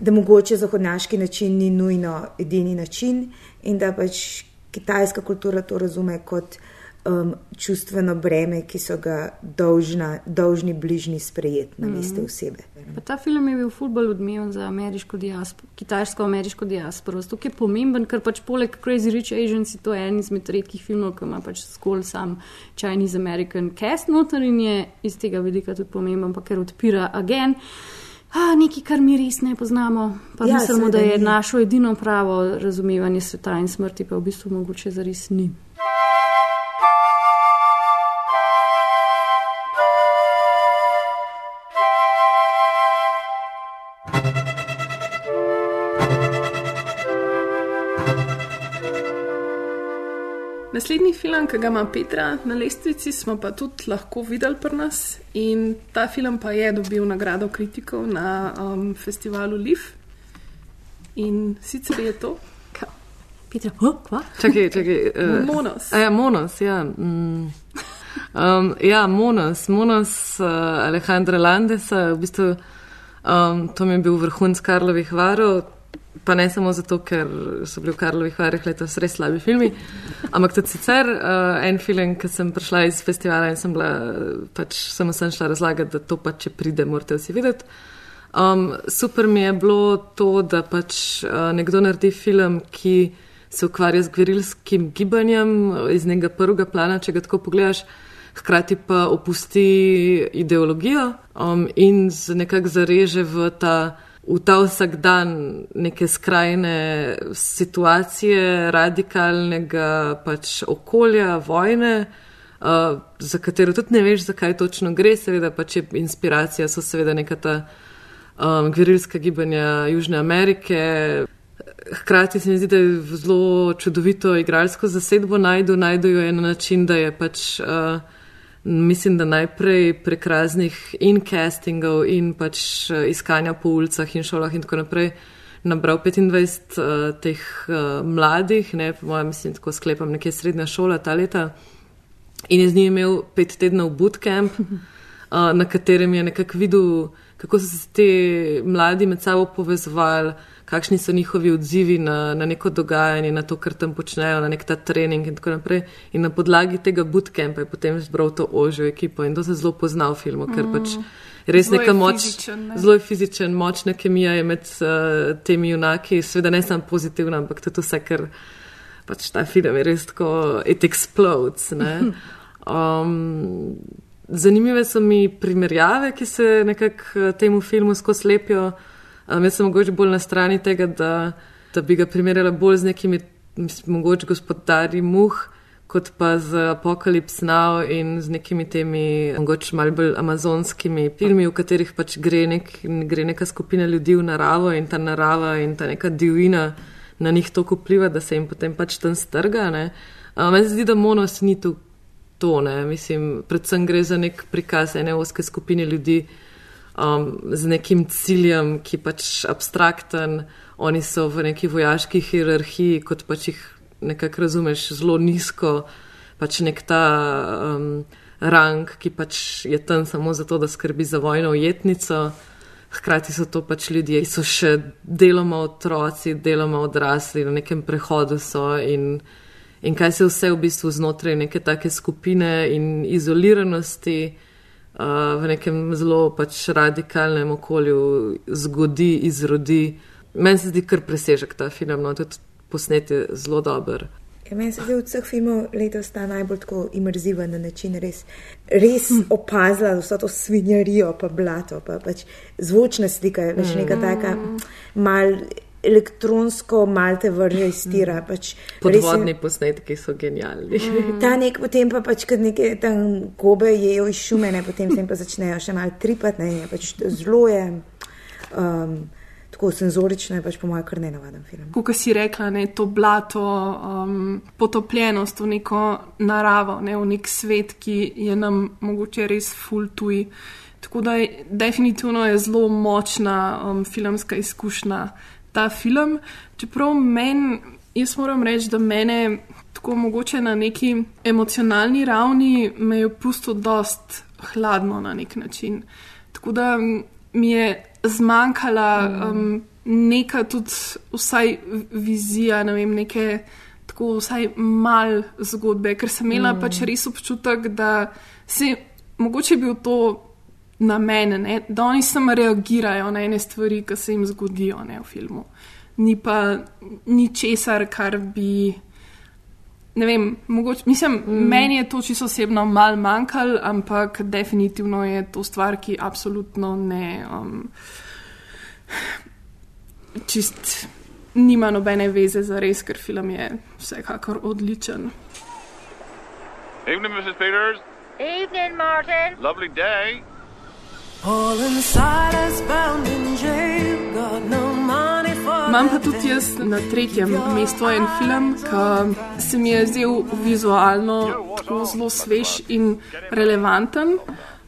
da mogoče zahodnjaški način ni nujno edini način in da pač kitajska kultura to razume kot um, čustveno breme, ki so ga dolžna, dolžni bližnji sprejeti na meste Mhm. osebe. Pa ta film je bil fulbol odmeven za ameriško diasporo, kitajsko-ameriško diasporo. To je pomemben, ker pač poleg Crazy Rich Asians je to en izmed redkih filmov, ki ima pač zgolj sam Chinese American cast noter in je iz tega vidika tudi pomemben, pa ker odpira agen. A, nekaj, kar mi res ne poznamo, pa ja, mislimo, da je ni. našo edino pravo razumevanje sveta in smrti, pa v bistvu mogoče zares ni. Naslednji film, ki ga ima Petra na lestvici, smo pa tudi lahko videli pri nas. In ta film pa je dobil nagrado kritikov na um, festivalu Liv. In sicer je to. Petra, oh, kva? Čakaj, čakaj. Uh, Monos. A ja, Monos, ja. Mm. Um, ja, Monos, Monos uh, Alejandra Landesa, v bistvu um, to mi je bil vrhunc Karlovih varov, pa ne samo zato, ker so bili v Karlovih varih letos res slabi filmi, ampak tudi sicer uh, en film, ki sem prišla iz festivala in sem bila, pač samo sem šla razlagati, da to pa če pride, morate vsi videti. Um, super mi je bilo to, da pač uh, nekdo naredi film, ki se ukvarja z gverilskim gibanjem iz njega prvega plana, če ga tako pogledaš, hkrati pa opusti ideologijo um, in nekako zareže v ta, v ta vsak dan neke skrajne situacije, radikalnega pač okolja, vojne. Uh, za katero tudi ne veš, zakaj točno gre, seveda pač je inspiracija, so seveda neka ta um, gverilska gibanja Južne Amerike. Hkrati se mi zdi, da je zelo čudovito igralsko zasedbo najdu, najdu jo na način, da je pač, uh, mislim, da najprej prek raznih in castingov in pač uh, iskanja po ulicah in šolah in tako naprej nabral 25 uh, teh uh, mladih, ne, po mojem, mislim, tako sklepam, nekje srednja šola ta leta. In je z njim imel pet tednov bootcamp, uh, [laughs] na katerem je nekako videl, kako so se ti mladi med sabo povezovali, kakšni so njihovi odzivi na, na neko dogajanje, na to, kar tam počnejo, na nek ta trening in tako naprej. In na podlagi tega bootcampa je potem zbral to ožjo ekipo in to se zelo pozna v filmu, ker pač. Res Zelo neka moč, fizičen, ne? zelo je fizičen, močna kemija je med uh, temi junaki, seveda ne samo pozitivna, ampak tudi vse, ker pač ta film je res tako, it explodes. Ne? [laughs] Um, zanimive so mi primerjave, ki se nekako eh, temu filmu skozi lepijo. Um, jaz sem mogoče bolj na strani tega, da, da bi ga primerjala bolj z nekimi, mislim, mogoče gospodari muh, kot pa z Apocalypse Now in z nekimi temi, mogoče malo bolj amazonskimi filmi, v katerih pač gre, nek, gre neka skupina ljudi v naravo in ta narava in ta neka divina na njih toliko vpliva, da se jim potem pač tam strga. ne. Uh, Meni se zdi, da monos ni tu to, ne. Mislim, predvsem gre za nek prikaz ene oske skupine ljudi um, z nekim ciljem, ki pač abstrakten, oni so v neki vojaški hierarhiji, kot pač jih nekako razumeš zelo nizko, pač nek ta um, rang, ki pač je tam samo zato, da skrbi za vojno ujetnico. Hkrati so to pač ljudje, ki so še deloma otroci, deloma odrasli, na nekem prehodu so in, in kaj se vse v bistvu znotraj neke take skupine in izoliranosti v nekem zelo pač radikalnem okolju zgodi, izrodi. Meni se zdi kar presežek ta film, no tudi posnet je zelo dober. Ja, meni se zdi od vseh filmov letos ta najbolj tako imerziven na način, res, res opazila vso to svinjarijo, pa blato, pa pač zvočna slika več neka taka mal elektronsko, mal te vrnijo iz tira. Pač res je- Podvodni posnetki so genialni. Ta nek potem pa pač, kad neke tam gobe jejo iz šume, ne, potem se jim pa začnejo še malo tripati, ne, je pač zelo je, um, tako senzorično je pač po mojem kar nenavaden film. Kot si rekla, ne, to blato, um, potopljenost v neko naravo, ne, v nek svet, ki je nam mogoče res full tuj. Tako da je, definitivno je zelo močna um, filmska izkušnja ta film. Čeprav meni, jaz moram reči, da mene tako mogoče na neki emocionalni ravni me je pustil dost hladno na nek način. Tako da mi je zmanjkala um, neka tudi vsaj vizija, ne vem, neke tako vsaj mal zgodbe, ker sem imela Mm. mm. pač res občutek, da se mogoče bil to na mene, ne, da oni samo reagirajo na ene stvari, ki se jim zgodijo ne, v filmu. Ni pa ničesar, kar bi. Ne vem, mogoče, mislim, mm. meni je to čisto osebno mal manjkalo, ampak definitivno je to stvar, ki absolutno ne. Um, čist nima nobene veze za res, ker film je vsekakor odličen. Evening, Mrs. Peters. Evening, Martin. Lovely day. Imam pa tudi jaz na tretjem mestu en film, ki se mi je zdel vizualno tako zelo svež in relevanten.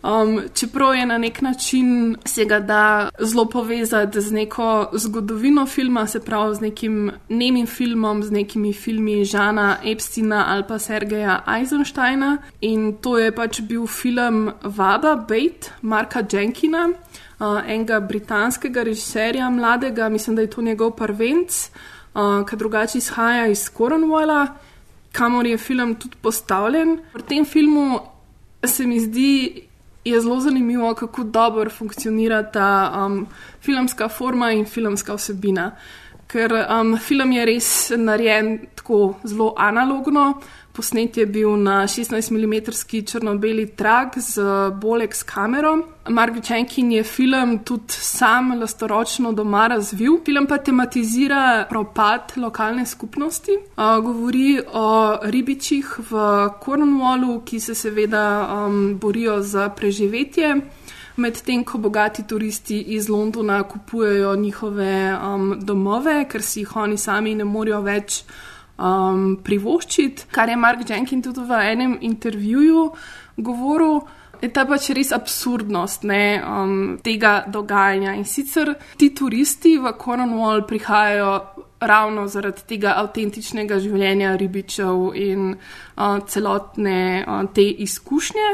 Um, čeprav je na nek način se ga da zelo povezati z neko zgodovino filma, se pravi z nekim nemim filmom, z nekimi filmi Žana Epstina ali pa Sergeja Eisensteina. In to je pač bil film Vaba Bait Marka Jenkina, uh, enega britanskega režiserja, mladega, mislim, da je to njegov prvenc, uh, ki drugače izhaja iz Cornwalla, kamor je film tudi postavljen. Pri tem filmu se mi zdi je zelo zanimivo, kako dobro funkcionira ta um, filmska forma in filmska vsebina. Ker um, film je res narejen tako zelo analogno. Posnet je bil na 16 mm črno-beli trak z Bolex kamero. Mark Jenkins je film tudi sam lastoročno doma razvil. Film pa tematizira propad lokalne skupnosti. Uh, govori o ribičih v Cornwallu, ki se seveda um, borijo za preživetje. Medtem ko bogati turisti iz Londona kupujejo njihove um, domove, ker si jih oni sami ne morejo več um, privoščiti, kar je Mark Jenkins tudi v enem intervjuju govoril. Je ta pač res absurdnost ne, um, tega dogajanja. In sicer ti turisti v Cornwall prihajajo ravno zaradi tega avtentičnega življenja ribičev in uh, celotne uh, te izkušnje.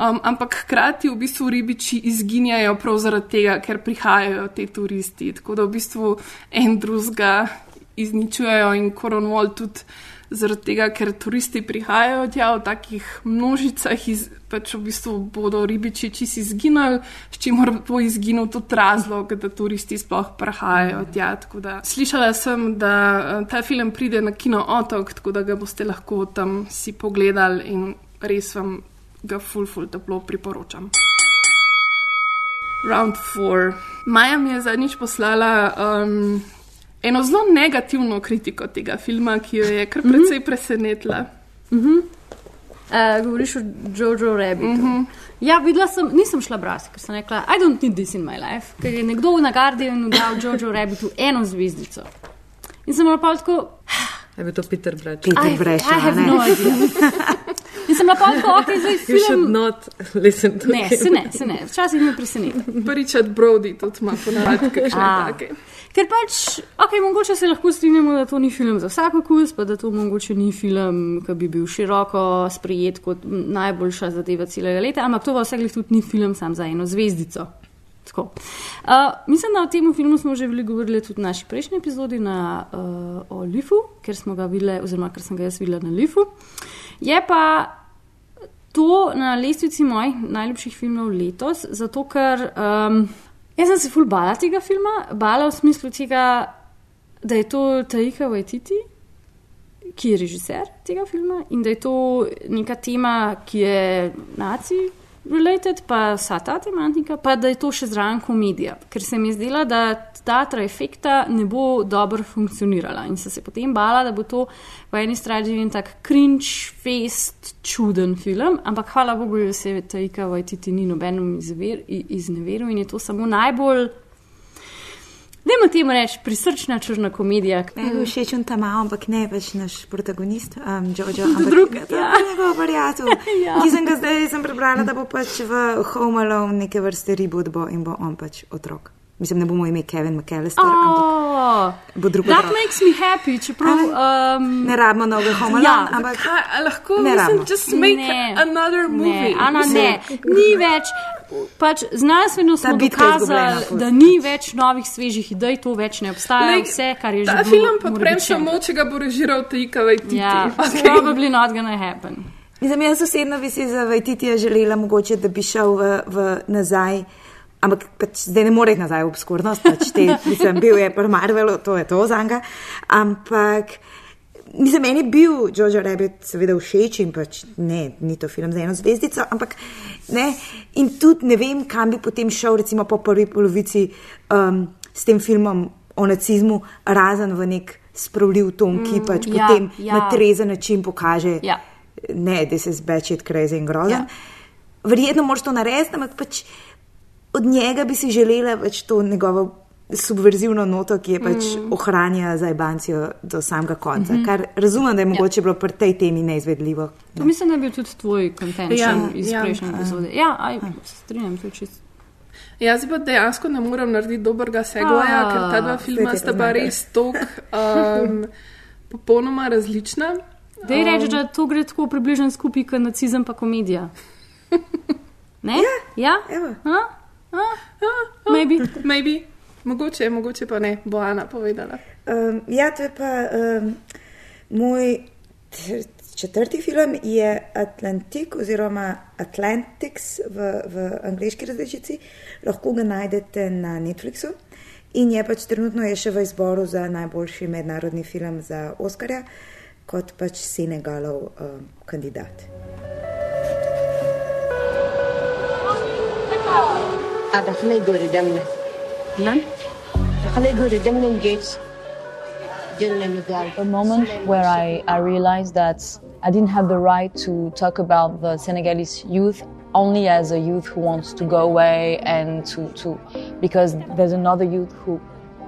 Um, ampak hkrati v bistvu ribiči izginjajo prav zaradi tega, ker prihajajo ti turisti. Tako da v bistvu en drugega izničujejo in Cornwall tudi zaradi tega, ker turisti prihajajo tja v takih množicah, iz, pač v bistvu bodo ribiči čisi izginili, s čimer bo izginil tudi razlog, da turisti sploh prihajajo tja. Da, slišala sem, da uh, ta film pride na kino otok, tako da ga boste lahko tam si pogledali in res vam ga ful, ful, toplo priporočam. Round 4. Maja mi je zadnjič poslala um, eno zelo negativno kritiko tega filma, ki jo je kar precej mm -hmm. presenetila. Mm -hmm. uh, govoriš o Jojo Rabbitu. Mm -hmm. Ja, videla sem, nisem šla brati, ker sem rekla, I don't need this in my life, ker je nekdo na Guardianu dal Jojo Rabbitu eno zvezdico. In sem bila tako. Je bil to Peter Breč? Peter Breč. I have no idea. [laughs] In sem pa tako, ok, [laughs] zdaj You should not listen to Ne, him. se ne, se ne, včasih me preseneti. [laughs] Richard Brody tudi ima ponavadi kakšne take. Ker pač, ok, mogoče se lahko strinjamo, da to ni film za vsak okus, pa da to mogoče ni film, ki bi bil široko sprejet kot najboljša zadeva celega leta, ampak to v vseh tudi ni film sam za eno zvezdico. Tako. Uh, mislim, da o tem filmu smo že veliko govorili tudi v naši prejšnji epizodi na, uh, o Lifu, ker smo ga videli, oziroma ker sem ga jaz videla na Lifu. Je pa to na lestvici mojih najljubših filmov letos, zato ker um, jaz sem se ful bala tega filma, bala v smislu tega, da je to Taika Waititi, ki je režiser tega filma in da je to neka tema, ki je nacij. Related, pa vsa ta tematika, pa da je to še zraven komedija, ker se mi je zdela, da ta trajekta ne bo dobro funkcionirala. In sem se potem bala, da bo to po eni strani en tak cringe, fest, čuden film, ampak hvala Bogu, da se je Taika Waititi ni nobenem izver- i- izneveril in je to samo najbolj, Dajmo temu reči, prisrčna črna komedija. Meni je všeč on tam, ampak ne več naš protagonist, um, Jojo, [laughs] ampak Drug, ja. njegov prijatelj. [laughs] Ja. Ki sem ga zdaj sem prebrala, da bo pač v Home Alone neke vrste reboot bo in bo on pač otrok. Mislim, ne bomo imeli Kevin McAllister, Oh, ampak bo drug that otrok. makes me happy, čeprav. Um, Ne rabimo novega Home Alone, Ja, ampak Kaj, lahko Ne mislim, rabimo. just make Ne. another movie. Ne, Ana, Mislim, ne, ni več. Pač znanstveno smo dokazali, da ni več novih, svežih idej, to več ne obstaja. Lej, Vse, kar je že Ta bilo, film pa prem samo, če ga bo režiral Taika Waititi. Ja, Okay. probably not gonna happen. Mislim, jaz osebno bi si za Vajtitija želela, mogoče, da bi šel v, v nazaj. Ampak pač zdaj ne more iti nazaj v obskurnost, pač te, [laughs] mislim, bil je pri Marvelu, to je to za njega. Ampak, mislim, meni je bil Jojo Rabbit seveda všeč in pač ne, ni to film za eno zvezdico, ampak ne. In tudi ne vem, kam bi potem šel, recimo po prvi polovici um, s tem filmom o nacizmu, razen v nek spravljiv ton, ki Mm, pač ja, potem ja. na trezen način pokaže Ja. ne, da se zbečet crazy in grozen. Ja. Ja. Verjetno moraš to narediti, ampak pač od njega bi si želela več to njegovo subverzivno noto, ki je pač Mm. ohranja za Ibancijo do samega konca. Mm. -hmm. Kar razumem, da je mogoče ja. bilo pri tej temi neizvedljivo. To mislim, da je bil tudi tvoj contention Ja, iz ja. prejšnje epizode. Ja, aj, se strinjam, to je čisto. Jaz pa dejansko ne morem narediti dobrega segwaja, A, ker ta dva filma sta pa res tok um, [laughs] popolnoma različna. Da je reči, Um, da to gre tako približno skupaj kot nacizem pa komedija. [laughs] Ne? Ja? Evo. A? A? Maybe. Maybe. Mogoče, mogoče pa ne, bo Ana povedala. Um, ja, to je pa um, moj, četrti film je Atlantik oziroma Atlantics v, v angliški različici. Lahko ga najdete na Netflixu. In je pač trenutno je še v izboru za najboljši mednarodni film za Oscarja, kot pač Senegalov uh, kandidat. A moment where I, I realized that I didn't have the right to talk about the Senegalese youth only as a youth who wants to go away and to, to because there's another youth who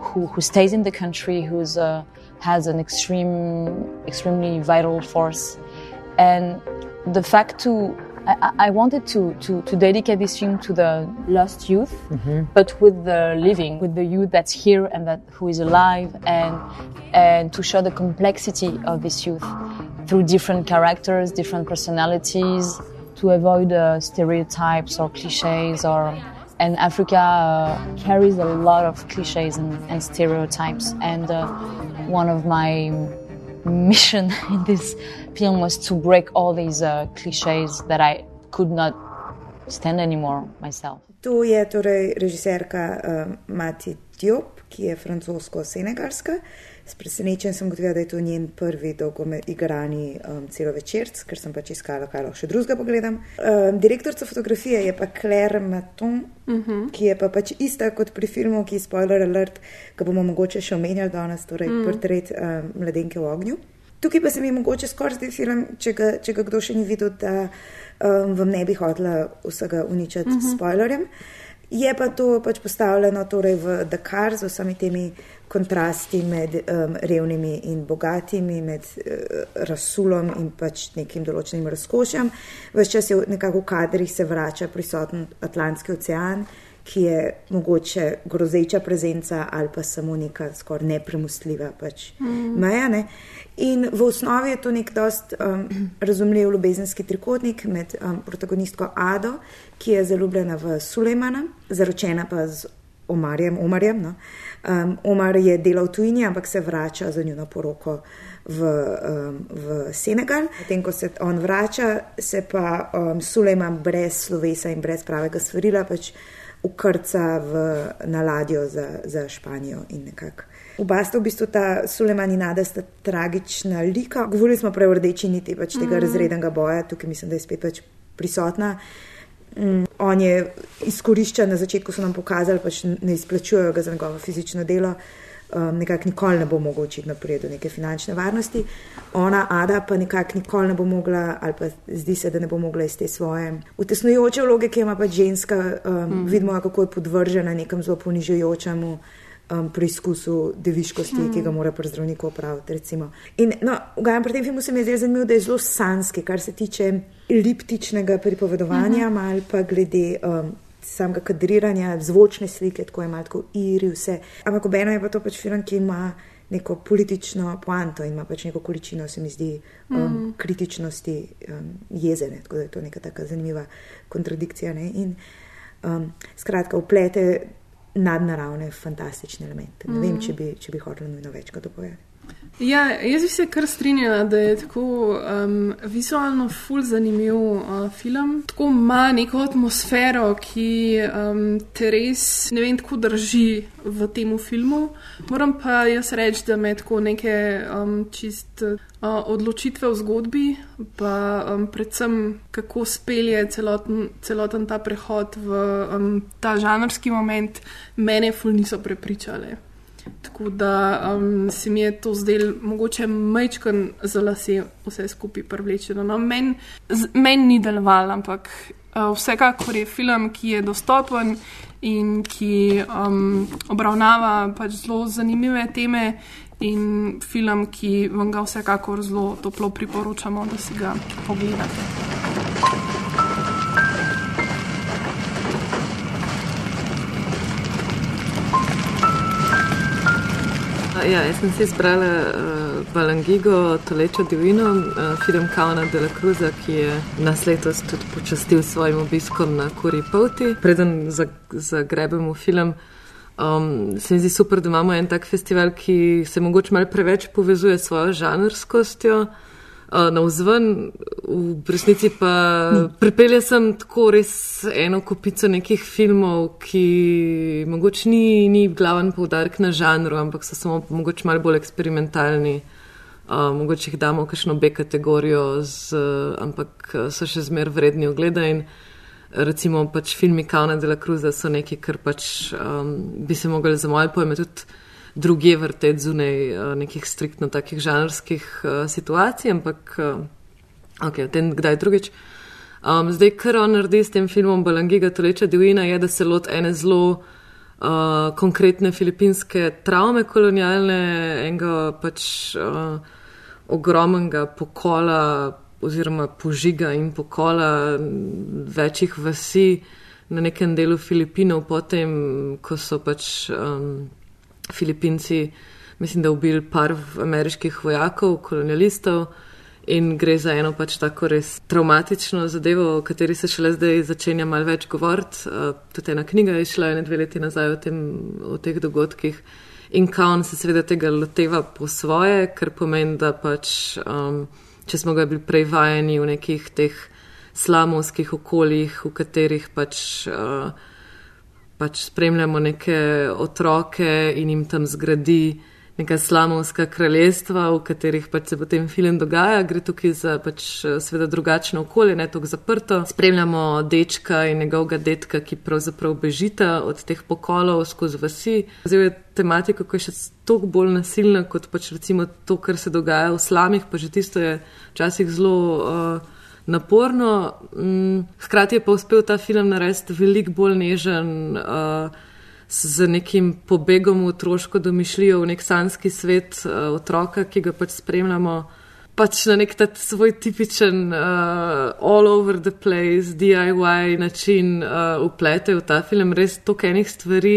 who, who, stays in the country, who uh, has an extreme, extremely vital force. And the fact to I, I wanted to, to, to dedicate this film to the lost youth, but with the living, with the youth that's here and that who is alive, and and to show the complexity of this youth through different characters, different personalities, to avoid uh, stereotypes or cliches or. And Africa uh, carries a lot of cliches and, and stereotypes, and uh, one of my mission [laughs] in this film was to break all these uh, cliches that I could not stand anymore myself. Tu je torej režiserka uh, Mati Diop, ki je francosko-senegalska. S presenečenjem sem ugotovila, da je to njen prvi dolgoigrani um, celovečerc, ker sem pač iskala, kaj lahko še drugega pogledam. Um, direktorica fotografije je pa Claire Maton, uh -huh. ki je pa pač ista kot pri filmu, ki je spoiler alert, ki bomo mogoče še omenjali danes, torej Mm. mm. portret um, mladenke v ognju. Tukaj pa se mi mogoče skoraj zdi film, če ga, če ga kdo še ni videl, da um, vam ne bi hotela vsega uničiti uh Mhm. -huh. s spoilerjem. Je pa to pač postavljeno torej v Dakar z vsemi temi kontrasti med um, revnimi in bogatimi, med uh, rasulom in pač nekim določenim razkošjem. Ves čas je nekako v kadrih se vrača prisoten Atlantski ocean, ki je mogoče grozeča prezenca ali pa samo neka skoraj nepremostljiva pač Mm. meja. Ne? In v osnovi je to nek dost um, razumljiv ljubezenski trikotnik med um, protagonistko Ado, ki je zaljubljena v Sulejmana, zaročena pa z Omarjem. Omarjem no? um, Omar je delal v tujini, ampak se vrača za njuno poroko v, um, v Senegal. Potem, ko se on vrača, se pa um, Sulejman brez slovesa in brez pravega svarila pač ukrca v, na ladjo za, za Španijo in nekako. Oba sta v bistvu ta Suleman in Nada sta tragična lika. Govorili smo prej o rdeči niti pač tega mm. razrednega boja, tukaj mislim, da je spet pač prisotna. Mm, on je izkoriščen, na začetku so nam pokazali, pač ne izplačujejo ga za njegovo fizično delo, um, nekako nikoli ne bo mogel očitno priti do neke finančne varnosti. Ona, Ada, pa nekako nikoli ne bo mogla, ali pa zdi se, da ne bo mogla iz te svoje utesnujoče vloge, ki ima pač ženska, um, mm. vidimo, kako je podvržena nekem zelo ponižujočemu um, preizkusu deviškosti, mm. ki ga mora pri zdravniku opraviti. Recimo. In no, pri tem filmu se mi je zdelo zanimivo, da je zelo sanski, kar se tiče eliptičnega pripovedovanja, mm -hmm. ali pa glede um, samega kadriranja, zvočne slike, tako je malo tako iri, vse. Ampak obeno je pa to pač film, ki ima neko politično poanto in ima pač neko količino, se mi zdi, um, mm. -hmm. kritičnosti um, jezene, tako da je to neka taka zanimiva kontradikcija. Ne? In um, skratka, uplete nadnaravne, fantastične elemente. Ne mm. vem, Mhm. če bi, če bi hotel nujno več kot dopovedati. Ja, jaz bi se kar strinjala, da je tako um, vizualno ful zanimiv uh, film. Tako ima neko atmosfero, ki um, te res ne vem, tako drži v tem filmu. Moram pa jaz reči, da me tako neke um, čist uh, odločitve v zgodbi, pa um, predvsem kako spelje celoten, celoten ta prehod v um, ta žanrski moment, mene ful niso prepričale. Tako da um, se mi je to zdelo mogoče majčken za lase vse skupaj privlečeno. No, Meni men ni deloval, ampak uh, vsekakor je film, ki je dostopen in ki um, obravnava pač zelo zanimive teme in film, ki vam ga vsekakor zelo toplo priporočamo, da si ga pogledate. Ja, jaz sem si izbrala uh, Balangigo, Tolečo divino, uh, film Kauna de la Cruza, ki je nas letos tudi počastil s svojim obiskom na Kuri Poti. Preden zagrebemo film, um, se mi zdi super, da imamo en tak festival, ki se mogoče malo preveč povezuje s svojo žanrskostjo. Uh, na vzven, v resnici pa pripelje sem tako res eno kopico nekih filmov, ki mogoče ni, ni glaven poudarek na žanru, ampak so samo mogoče malo bolj eksperimentalni. Uh, mogoče jih damo v kakšno B kategorijo, z, uh, ampak uh, so še zmer vredni ogleda in recimo pač filmi Kauna de la Cruza so nekaj, kar pač um, bi se mogli za moje pojme tudi druge vrteti zunaj uh, nekih striktno takih žanrskih uh, situacij, ampak uh, ok, o tem kdaj drugič. Um, zdaj, kar on naredi s tem filmom Balangiga Toleča Divina, je, da se lot ene zelo uh, konkretne filipinske travme kolonialne, enega pač uh, ogromnega pokola oziroma požiga in pokola večjih vasi na nekem delu Filipinov, potem, ko so pač um, Filipinci, mislim, da ubili par ameriških vojakov, kolonialistov. In gre za eno pač tako res traumatično zadevo, o kateri se šele zdaj začenja malo več govoriti. Uh, tudi ena knjiga je šla ene dve leti nazaj o, tem, o teh dogodkih. In Kaun se seveda tega loteva po svoje, ker pomeni, da pač, um, če smo ga bili prej vajeni v nekih teh slamovskih okoljih, v katerih pač, uh, pač spremljamo neke otroke in jim tam zgradi neka slamovska kraljestva, v katerih pač se potem film dogaja. Gre tukaj za pač seveda drugačno okolje, ne tako zaprto. Spremljamo dečka in njegovega detka, ki pravzaprav bežita od teh pokolov skozi vasi. Zdaj je tematika, ko je še toliko bolj nasilna kot pač recimo to, kar se dogaja v slamih, pa že tisto je včasih zelo. Uh, Naporno, hkrati je pa uspel ta film narediti veliko bolj nežen, uh, z nekim pobegom v otroško domišljijo, v nek sanski svet uh, otroka, ki ga pač spremljamo, pač na nek ta svoj tipičen uh, all over the place, DIY način uh, uplete v ta film, res toliko enih stvari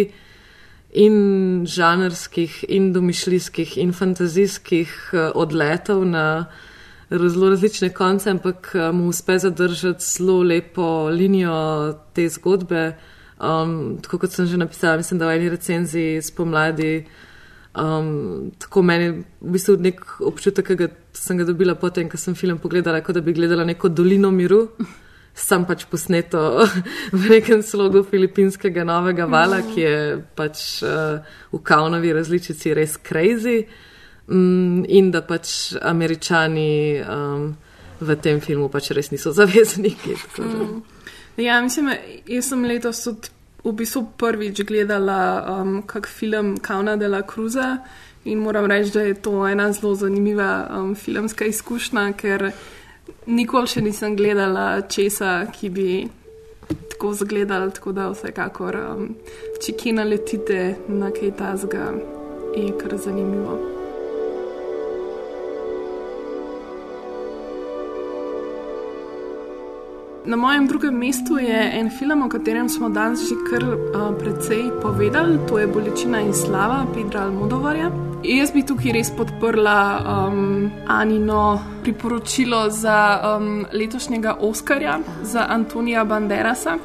in žanrskih, in domišljijskih, in fantazijskih uh, odletov na zelo različne konce, ampak mu uspe zadržati zelo lepo linijo te zgodbe. Um, tako kot sem že napisala, mislim, da v eni recenziji spomladi. Um, tako meni v bistvu nek občutek, ki sem ga dobila potem, ko sem film pogledala, kot da bi gledala neko dolino miru, sam pač posneto [laughs] v nekem slogu filipinskega novega vala, ki je pač uh, v kaunovi različici res crazy. Um, in da pač američani um, v tem filmu pač res niso [laughs] zavezniki. Mm. Ja, mislim, jaz sem letos tudi v bistvu prvič gledala um, kak film Kauna de la Cruza in moram reči, da je to ena zelo zanimiva um, filmska izkušnja, ker nikoli še nisem gledala česa, ki bi tako zgledal, tako da vsekakor, um, če kje naletite na kaj tazga, je kar zanimivo. Na mojem drugem mestu je en film, o katerem smo danes že kar uh, precej povedali, to je Bolečina in slava Pedra Almodovarja. Jaz bi tukaj res podprla um, Anino priporočilo za um, letošnjega Oskarja za Antonija Banderasa.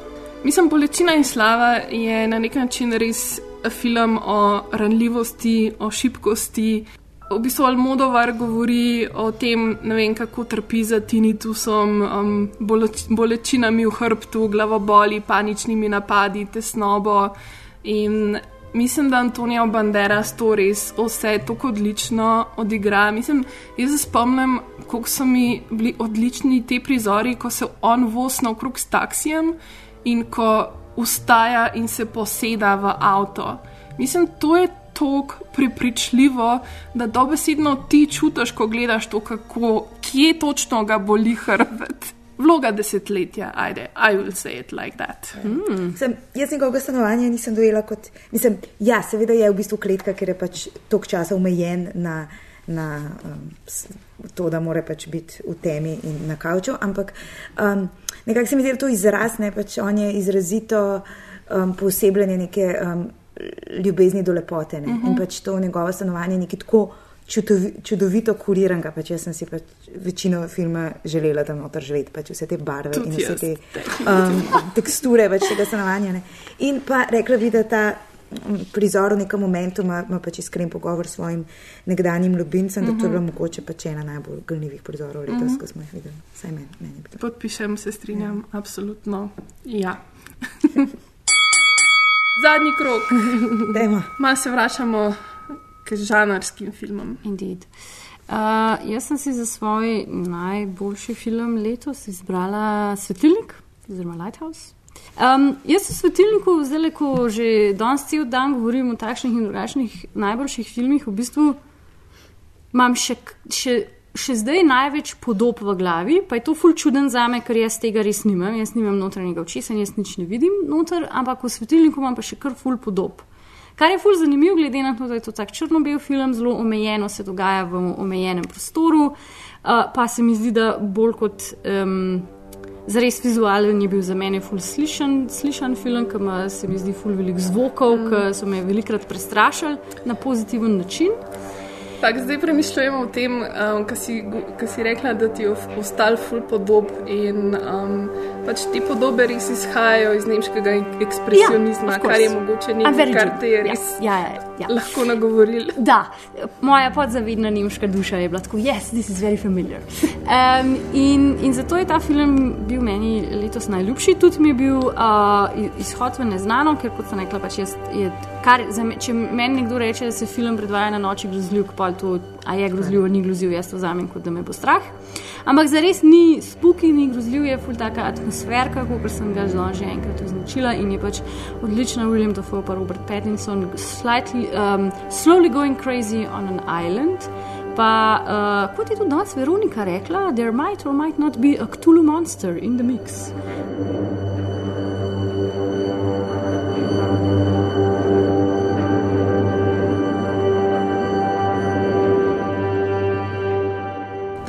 Mislim, Bolečina in slava je na nek način res film o ranljivosti, o šibkosti, v bistvu Almodovar govori o tem, vem, kako trpi za tinitusom, um, boleč, bolečinami v hrbtu, glavoboli, paničnimi napadi, tesnobo. In mislim, da Antonijo Banderas to res vse tako odlično odigra. Mislim, jaz se spomnim, kako so mi bili odlični ti prizori, ko se on vozi naokrog s taksijem in ko ustaja in se poseda v avto. Mislim, to je tako prepričljivo, da dobesedno ti čutiš, ko gledaš to, kako, kje točno ga boli hrbet. Vloga desetletja, ajde, I will say it like that. Mm. Sem, jaz njegovega stanovanja nisem dojela kot. Mislim, ja, seveda je v bistvu kletka, ker je pač tok časa omejen na, na um, to, da mora pač biti v temi in na kavču. Ampak um, nekako se mi zdi, da to izraz, ne pač on je izrazito um, posebljanje neke. Um, ljubezni do lepote. Uh -huh. In mhm. pač to njegovo stanovanje je nekaj tako čudovi, čudovito kuriranega. Pač jaz sem si pač večino filma želela tam noter živeti, pač vse te barve Tudi in vse te [laughs] um, teksture pač tega stanovanja. Ne. In pa rekla bi, da ta prizoru, nekem momentu, ima, ima pač iskren pogovor s svojim nekdanjim ljubincem, da to je bilo mogoče pač ena najbolj grnivih prizorov letos, Mhm. ko smo jih videli. Meni, meni. Podpišem, se strinjam, absolutno. Ja. [laughs] Zadnji krok. [laughs] Dajmo. Ma se vračamo k žanarskim filmom. Indeed. Uh, jaz sem si za svoj najboljši film letos izbrala Svetilnik, oziroma Lighthouse. Um, jaz v Svetilniku, zdaj, ko že danes cel dan govorim o takšnih in drugačnih najboljših filmih, v bistvu imam še, še, še zdaj največ podob v glavi, pa je to ful čuden za me, ker jaz tega res nimam. Jaz nimam notranjega očesa jaz nič ne vidim noter, ampak v Svetilniku imam pa še kar ful podob. Kar je ful zanimivo, glede na to, da je to tak črno-bel film, zelo omejeno se dogaja v omejenem prostoru, uh, pa se mi zdi, da bolj kot um, zares vizualen je bil za mene ful slišan, slišan film, ki ima se mi zdi ful velik zvokov, ki so me velikrat prestrašili na pozitiven način. Tak, zdaj premišljujemo o tem, um, kar si, ka si rekla, da ti je ostal ful podob. In um, pač te podobe res izhajajo iz nemškega ekspresionizma, Ja, kar je mogoče nekaj, kar te je Ja, res ja, ja, ja. lahko nagovorilo. Da, moja podzavedna nemška duša je bila tako, yes, this is very familiar. Um, in, in zato je ta film bil meni letos najljubši. Tudi mi je bil uh, izhod v neznano, ker kot sem rekla, pač jaz, je, kar, za me, če meni nekdo reče, da se film predvaja na noči grozljivk, pa to, a je grozljiv, ali ni grozljiv, jaz to vzamem kot da me bo strah. Ampak zares ni spuki, ni grozljiv, je ful taka atmosferka, kot sem ga zelo že enkrat označila in je pač odlična William Dafoe pa Robert Pattinson, slightly, um, slowly going crazy on an island. Pa, uh, kot je tudi danes Veronika rekla, there might or might not be a Cthulhu monster in the mix.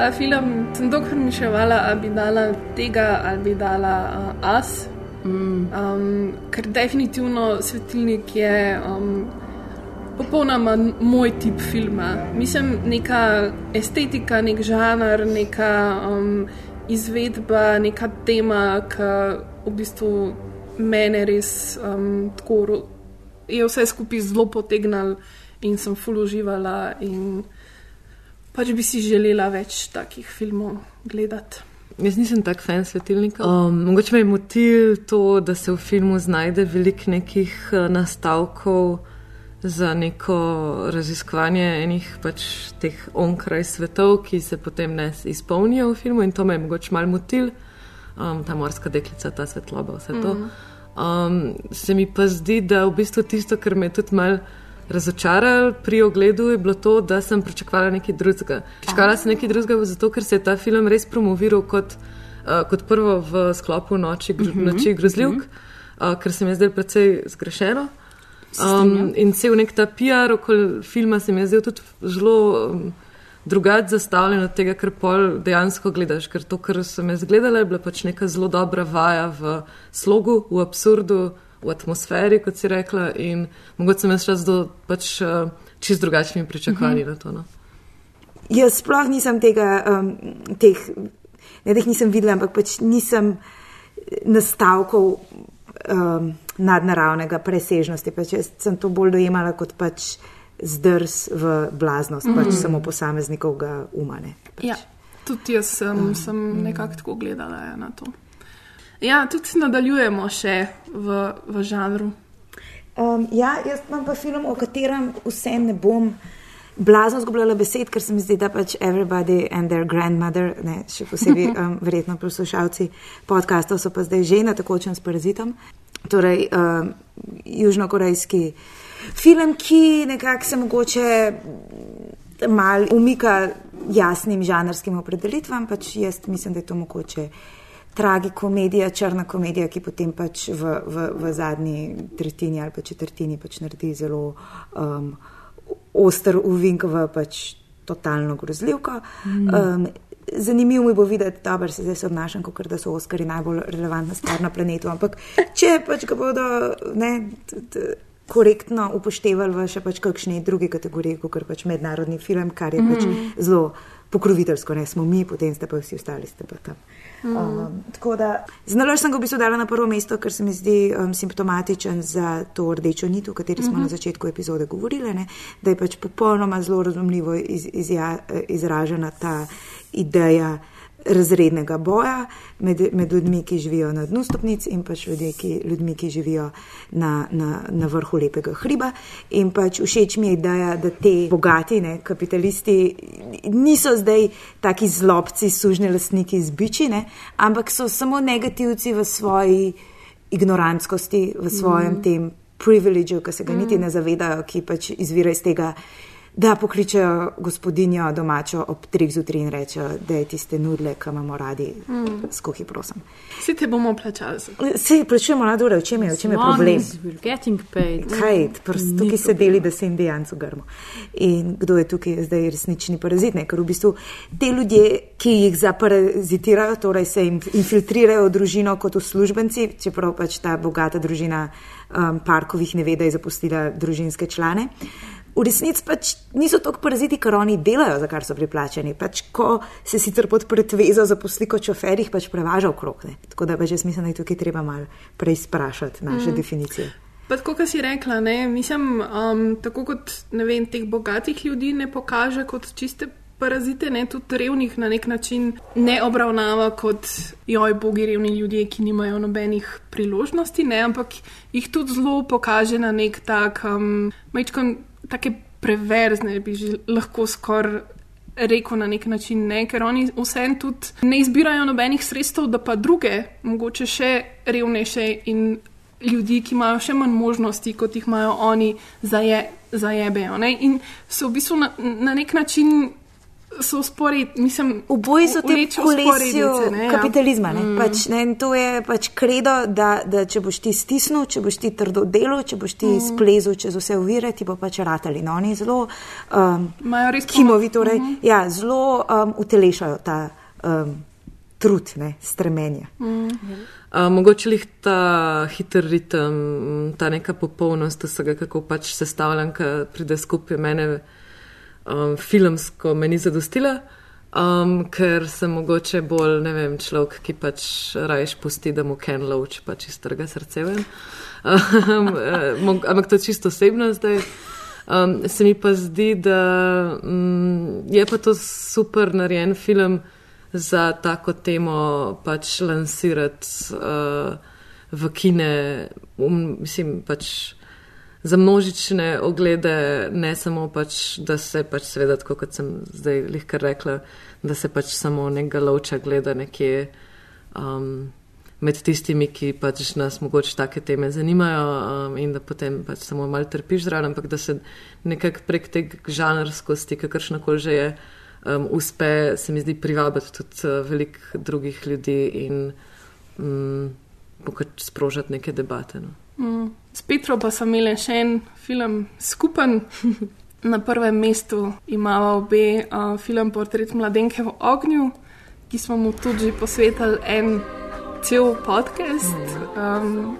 Ta film sem dolgo premišljala, ali bi dala tega, ali bi dala uh, As. Mm. Um, ker definitivno svetilnik je um, popolnoma moj tip filma. Mislim, neka estetika, nek žanr, neka um, izvedba, neka tema, ki v bistvu mene res um, tako je vse skupaj zelo potegnil in sem full uživala. In pač bi si želela več takih filmov gledati. Jaz nisem tak fan svetilnika. Um, mogoče me je motil to, da se v filmu znajde veliko nekih eh, nastavkov za neko raziskovanje enih pač teh onkraj svetov, ki se potem ne izpolnijo v filmu in to me je mogoče mal motil, um, ta morska deklica, ta svetloba, vse to. Mhm. Um, se mi pa zdi, da v bistvu tisto, kar me je tudi mal razočaralo pri ogledu, je bilo to, da sem pričakovala nekaj drugega. Pričakovala sem nekaj drugega, zato ker se je ta film res promoviral kot, uh, kot prvo v sklopu Noči, gro, Mhm, noči grozljivk, uh, ker se mi je zdelo precej zgrešeno. Um, in cel nek ta PR okoli filma se mi je zdel tudi zelo um, drugače zastavljen od tega, kar pol dejansko gledaš. Ker to, kar sem jaz gledala, je bila pač neka zelo dobra vaja v slogu, v absurdu, v atmosferi, kot si rekla. In mogoče sem jaz šla z pač, uh, čist drugačnimi pričakovanji Mhm. na to. No. Jaz sploh nisem tega, um, teh, ne da jih nisem videla, ampak pač nisem nastavkov um, nadnaravnega presežnosti. Pač jaz sem to bolj dojemala kot pač zdrs v blaznost, mm. pač Mhm. samo posameznikovega umane. Ja, tudi jaz sem, sem nekako tako gledala ja, na to. Ja, tudi nadaljujemo še v, v žanru. Um, ja, jaz imam pa film, o katerem vse ne bom blazno zgubljala besed, ker se mi zdi, da pač everybody and their grandmother, ne, še posebej [laughs] um, verjetno poslušalci podkastov, so pa zdaj že na takočem s parazitom. Torej, um, južnokorejski film, ki nekako se mogoče mal umika jasnim žanrskim opredelitvam, pač jaz mislim, da je to mogoče tragikomedija, črna komedija, ki potem pač v, v, v zadnji tretjini ali pa četrtini pač naredi zelo um, oster uvink v pač totalno grozljivko. Mm. Um, zanimivo mi bo videti, da se zdaj obnašam, kot da so Oskari najbolj relevantna stvar na planetu, ampak če pač ga bodo ne, korektno upoštevali v še pač kakšni drugi kategoriji, kot pač mednarodni film, kar je pač Mhm. zelo pokroviteljsko, ne smo mi, potem ste pa vsi ostali, ste pa tam. Mm. Um, da, znala sem ga v bistvu dala na prvo mesto, ker se mi zdi um, simptomatičen za to rdečo nit, o kateri smo mm -hmm. na začetku epizode govorili, ne? da je pač popolnoma zelo razumljivo iz, izja, izražena ta ideja razrednega boja med, med ljudmi, ki živijo na dnu stopnic in pač ljudje, ki, ljudmi, ki živijo na, na, na vrhu lepega hriba. In pač všeč mi je ideja, da te bogati, ne, kapitalisti, niso zdaj taki zlobci, sužni lastniki z biči, ne, ampak so samo negativci v svoji ignorantskosti, v svojem mm. tem privilegiju, ki se ga mm. niti ne zavedajo, ki pač izvira iz tega da pokličejo gospodinjo domačo ob treh zjutraj in rečejo, da je tiste nudle, ki imamo radi, mm. skuhi, prosim. Vsi te bomo plačali. Vsi plačujemo na dure, v čem je, v čem je problem? Kaj, tukaj se deli, da se dejansko grmo. In kdo je tukaj zdaj resnični parazit? Ne? Ker v bistvu te ljudje, ki jih zaparazitirajo, torej se jim infiltrirajo v družino kot uslužbenci, čeprav pač ta bogata družina um, parkovih ne ve, da je zapustila družinske člane v resnici pač niso tako paraziti, ker oni delajo, za kar so priplačeni. Pač, ko se sicer pod pretvezo zaposli kot šofer, jih pač prevaža okrog. Ne. Tako da pač jaz mislim, da je tukaj treba malo prej sprašati naše mm. definicije. Pa tako, kot si rekla, ne, mislim, um, tako kot vem, teh bogatih ljudi ne pokaže kot čiste. Parazite, ne, tudi revnih na nek način ne obravnava kot joj, bogi, revni ljudje, ki nimajo nobenih priložnosti, ne, ampak jih tudi zelo pokaže na nek tak, um, majčkam tako preverzne, bi že lahko skoraj rekel na nek način, ne? ker oni vseeno tudi ne izbirajo nobenih sredstev, da pa druge, mogoče še revnejše in ljudi, ki imajo še manj možnosti, kot jih imajo oni, zaje, zajebejo. Ne? In so v bistvu na, na nek način so sporedni, mislim, oboji so te kolesijo ja. kapitalizma. Ne? Mm. Pač, ne, to je pač kredo, da, da če boš ti stisnil, če boš ti trdo delo, če boš ti mm. splezel čez vse uvire, ti bo pač ratali. No, oni zelo um, kimovi, torej, mm -hmm. ja, zelo um, utelešajo ta um, trud, ne, stremenje. Mm. Uh, mogoče jih ta hiter ritem, ta neka popolnost vsega, kako pač sestavljanka pride skupaj mene um, filmsko me ni zadostila, um, ker sem mogoče bolj, ne vem, človek, ki pač rajš pusti, da mu Ken Loach pač iztrga srce ven. Um, [laughs] eh, ampak to je čisto osebno zdaj. Um, se mi pa zdi, da um, je pa to super narejen film za tako temo pač lansirati uh, v kine, um, mislim pač za množične oglede, ne samo pač, da se pač seveda, tako kot sem zdaj lihkar rekla, da se pač samo nekega lovča gleda nekje um, med tistimi, ki pač nas mogoče take teme zanimajo um, in da potem pač samo mal trpiš zraven, ampak da se nekak prek tega žanrskosti, kakršnakoli že je, um, uspe, se mi zdi, privabiti tudi uh, velik drugih ljudi in um, sprožati neke debate. No. Mm. S Petro pa smo imeli še en film skupen. [laughs] Na prvem mestu imamo obe uh, film Portret mladenke v ognju, ki smo mu tudi posvetili en cel podcast, um,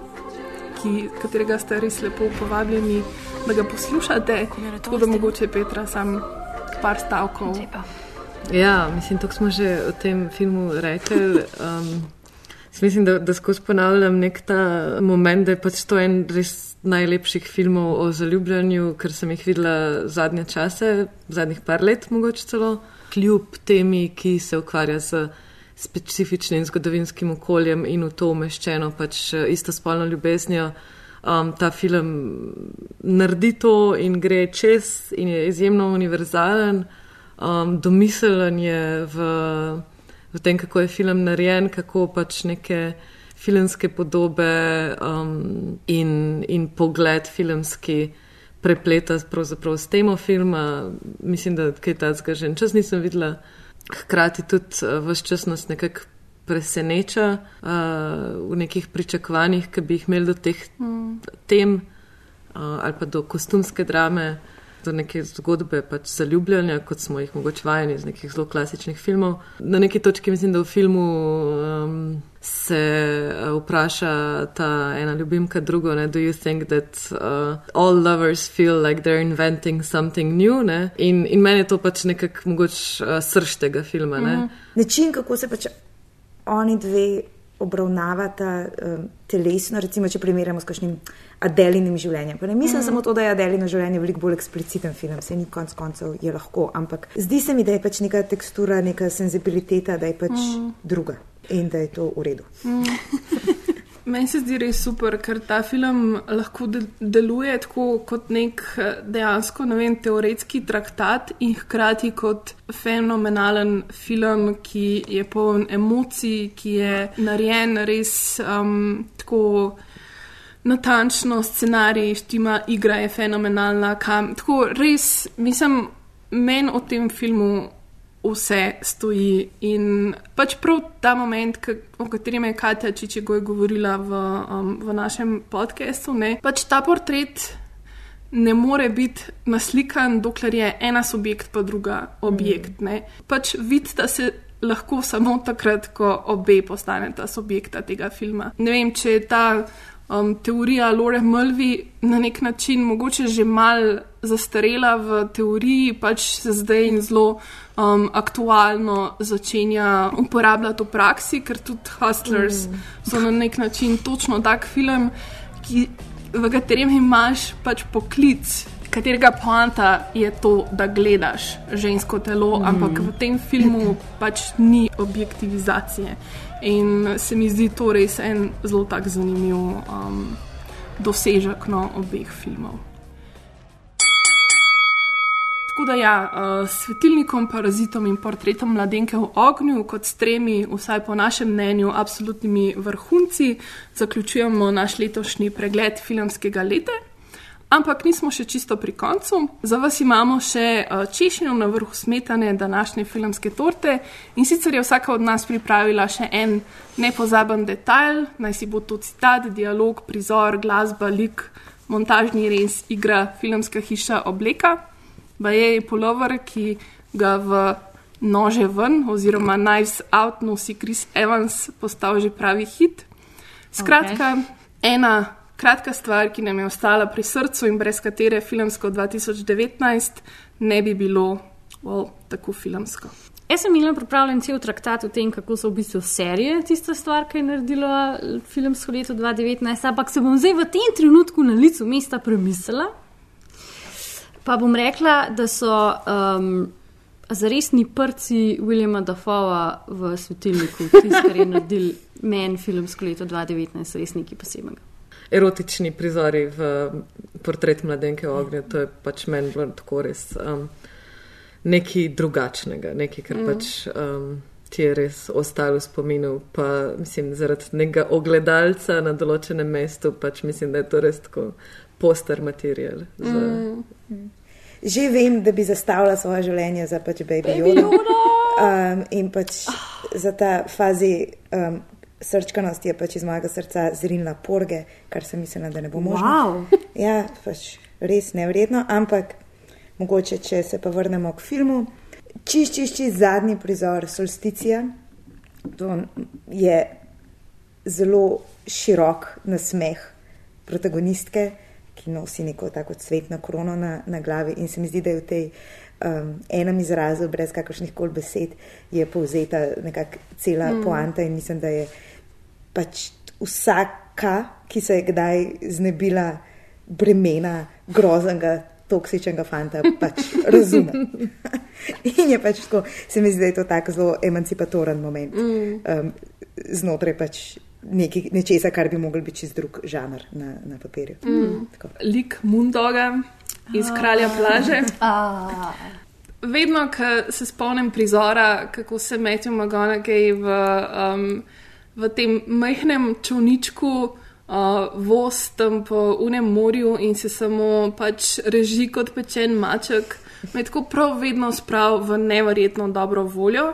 ki, katerega ste res lepo povabljeni, da ga poslušate. Tako da mogoče Petra sam par stavkov. Ja, mislim, to smo že o tem filmu rekli. Um, Mislim, da, da skozi ponavljam nek ta moment, da je pač to en res najlepših filmov o zaljubljanju, ker sem jih videla zadnje čase, zadnjih par let, mogoče celo, kljub temi, ki se ukvarja z specifičnim zgodovinskim okoljem in v to umeščeno pač istospolno ljubeznijo. Um, ta film naredi to in gre čez in je izjemno univerzalen, um, domiselen je v v tem, kako je film narejen, kako pač neke filmske podobe um, in, in pogled filmski prepleta s temo filma. Mislim, da kaj takega že čas nisem videla. Hkrati tudi uh, vse čas nas nekako preseneča uh, v nekih pričakovanjih, ki bi jih imeli do teh mm. tem uh, ali pa do kostumske drame do neke zgodbe pač zaljubljanja, kot smo jih mogoče vajeni iz nekih zelo klasičnih filmov. Na neki točki mislim, da v filmu um, se uh, vpraša ta ena ljubimka drugo, ne, do you think that uh, all lovers feel like they're inventing something new? Ne? In, in meni je to pač nekako mogoče uh, srž tega filma. Ne? Mm. Način, kako se pač oni dve obravnavata um, telesno, recimo, če primerjamo s kakšnim Adelinim življenjem. Pa ne mislim mm. samo to, da je Adelino življenje veliko bolj ekspliciten film, se ni konc koncev je lahko, ampak zdi se mi, da je pač neka tekstura, neka senzibiliteta, da je pač mm. druga in da je to v redu. Mm. [laughs] Meni se zdi res super, ker ta film lahko deluje tako kot nek dejansko ne vem, teoretski traktat in hkrati kot fenomenalen film, ki je poln emocij, ki je narejen res um, tako natančno, scenarij, štima, igra je fenomenalna. Kam, tako res, mislim, meni o tem filmu vse stoji. In pač prav ta moment, o katerem je Katja Čičego govorila v, um, v našem podkastu, pač ta portret. Ne more biti naslikan, dokler je ena subjekt, pa druga objekt. Mm. Pač vidite se lahko samo takrat, ko obe postaneta subjekta tega filma. Ne vem, če je ta um, teorija Lore Mulvey na nek način mogoče že mal zastarela v teoriji, pač se zdaj zelo um, aktualno začenja uporabljati v praksi, ker tudi Hustlers mm. so na nek način točno tak film, ki, v katerem imaš pač poklic. Katerega poanta je to, da gledaš žensko telo, mm. ampak v tem filmu pač ni objektivizacije. In se mi zdi to res en zelo tak zanimiv um, dosežek no, obeh filmov. Tako da, ja, uh, svetilnikom, parazitom in portretom mladenke v ognju, kot s tremi, vsaj po našem mnenju, absolutnimi vrhunci, zaključujemo naš letošnji pregled filmskega leta. Ampak nismo še čisto pri koncu. Za vas imamo še uh, češnjo na vrhu smetane današnje filmske torte in sicer je vsaka od nas pripravila še en nepozaben detajl, naj si bo to citat, dialog, prizor, glasba, lik, montažni res, igra, filmska hiša, obleka. Baje je polover, ki ga v nože ven oziroma Knives Out nosi Chris Evans, postal že pravi hit. Skratka, okay. ena kratka stvar, ki nam je ostala pri srcu in brez katere filmsko 2019 ne bi bilo well, tako filmsko. Jaz sem imel pripravljen cel traktat o tem, kako so v bistvu serije tista stvar, ki je naredila filmsko leto 2019, ampak se bom zdaj v tem trenutku na licu mesta premislila. Pa bom rekla, da so um, zaresni prci Williama Dafoa v svetilniku, ki so naredili meni filmsko leto 2019, res nekaj posebnega erotični prizori v portret mladenke ognja. To je pač meni bilo tako res um, nekaj drugačnega, nekaj, kar mm. pač um, ti je res ostalo v spominu. Pa mislim, zaradi nekega ogledalca na določenem mestu, pač mislim, da je to res tako poster material. Za... Mm. Že vem, da bi zastavila svoje življenje za pač Baby Yoda. Um, in pač oh. za ta fazi um, srčkanost je pač iz mojega srca zrnila porge, kar sem mislila, da ne bo možno. Wow. [laughs] Ja, pač res nevredno, ampak mogoče, če se pa vrnemo k filmu. Čist, čist, čist zadnji prizor Solsticija. To je zelo širok nasmeh protagonistke, ki nosi neko tako cvetno krono na, na glavi in se mi zdi, da je v tej um, enem izrazu, brez kakršnih koli besed, je povzeta nekakšna cela mm. poanta in mislim, da je pač vsaka, ki se je kdaj znebila bremena groznega, toksičnega fanta, pač razume. [laughs] In je pač tako, se mi zdi, da je to tako zelo emancipatoren moment mm. um, znotraj pač neki, nečesa, kar bi mogel biti čez drug žanr na, na papirju. Mm. Lik Mundoga iz Kralja plaže. Vedno, ko se spomnim prizora, kako se Matthew McGonaghy v um, v tem majhnem čovničku uh, voz tam po unem morju in se samo pač reži kot pečen maček, me tako prav vedno sprav v neverjetno dobro voljo.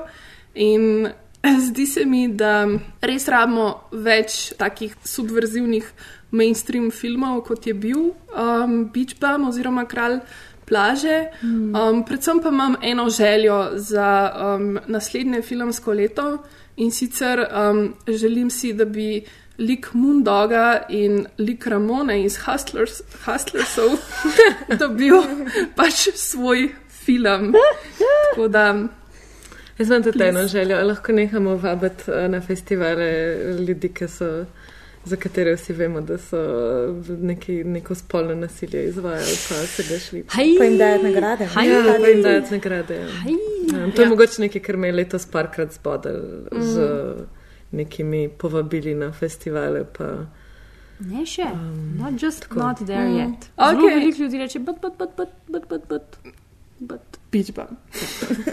In [laughs] zdi se mi, da res rabimo več takih subverzivnih mainstream filmov, kot je bil um, Beach Bum oziroma Kralj. Plaže. Hmm. Um, predvsem pa imam eno željo za um, naslednje filmsko leto, In sicer um, želim si, da bi lik Mundoga in lik Ramone iz Hustlers, Hustlersov [laughs] dobil pač svoj film. Da, Jaz imam tudi eno željo, lahko nehamo vabiti eh, na festivale ljudi, ki so. Za katere vsi vemo, da so neki, neko spolno nasilje izvajali, pa se ga šli. Hej. Pa jim dajati nagrade. Hej. Ja, pa jim dajati nagrade. Ja. Ja, to je Ja. mogoče nekaj, kar me je letos parkrat zbodel Mm. z nekimi povabili na festivale. Pa, Ne še, not just tako. not there Mm. yet. Okej. veliko ljudi reče, but, but, but, but, but, but, but, pa.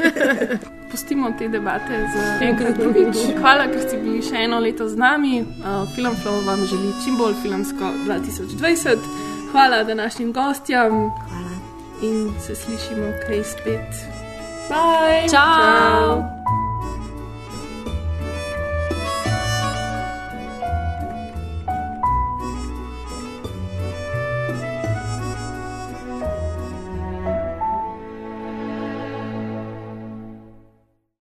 [laughs] Pustimo te debate za enkrat drugič. Hvala, ker ste bili še eno leto z nami. Uh, Film Flow vam želi čim bolj filmsko 2020. Hvala današnjim gostjam. Hvala. In se slišimo kaj spet. Bye! Ciao. Ciao.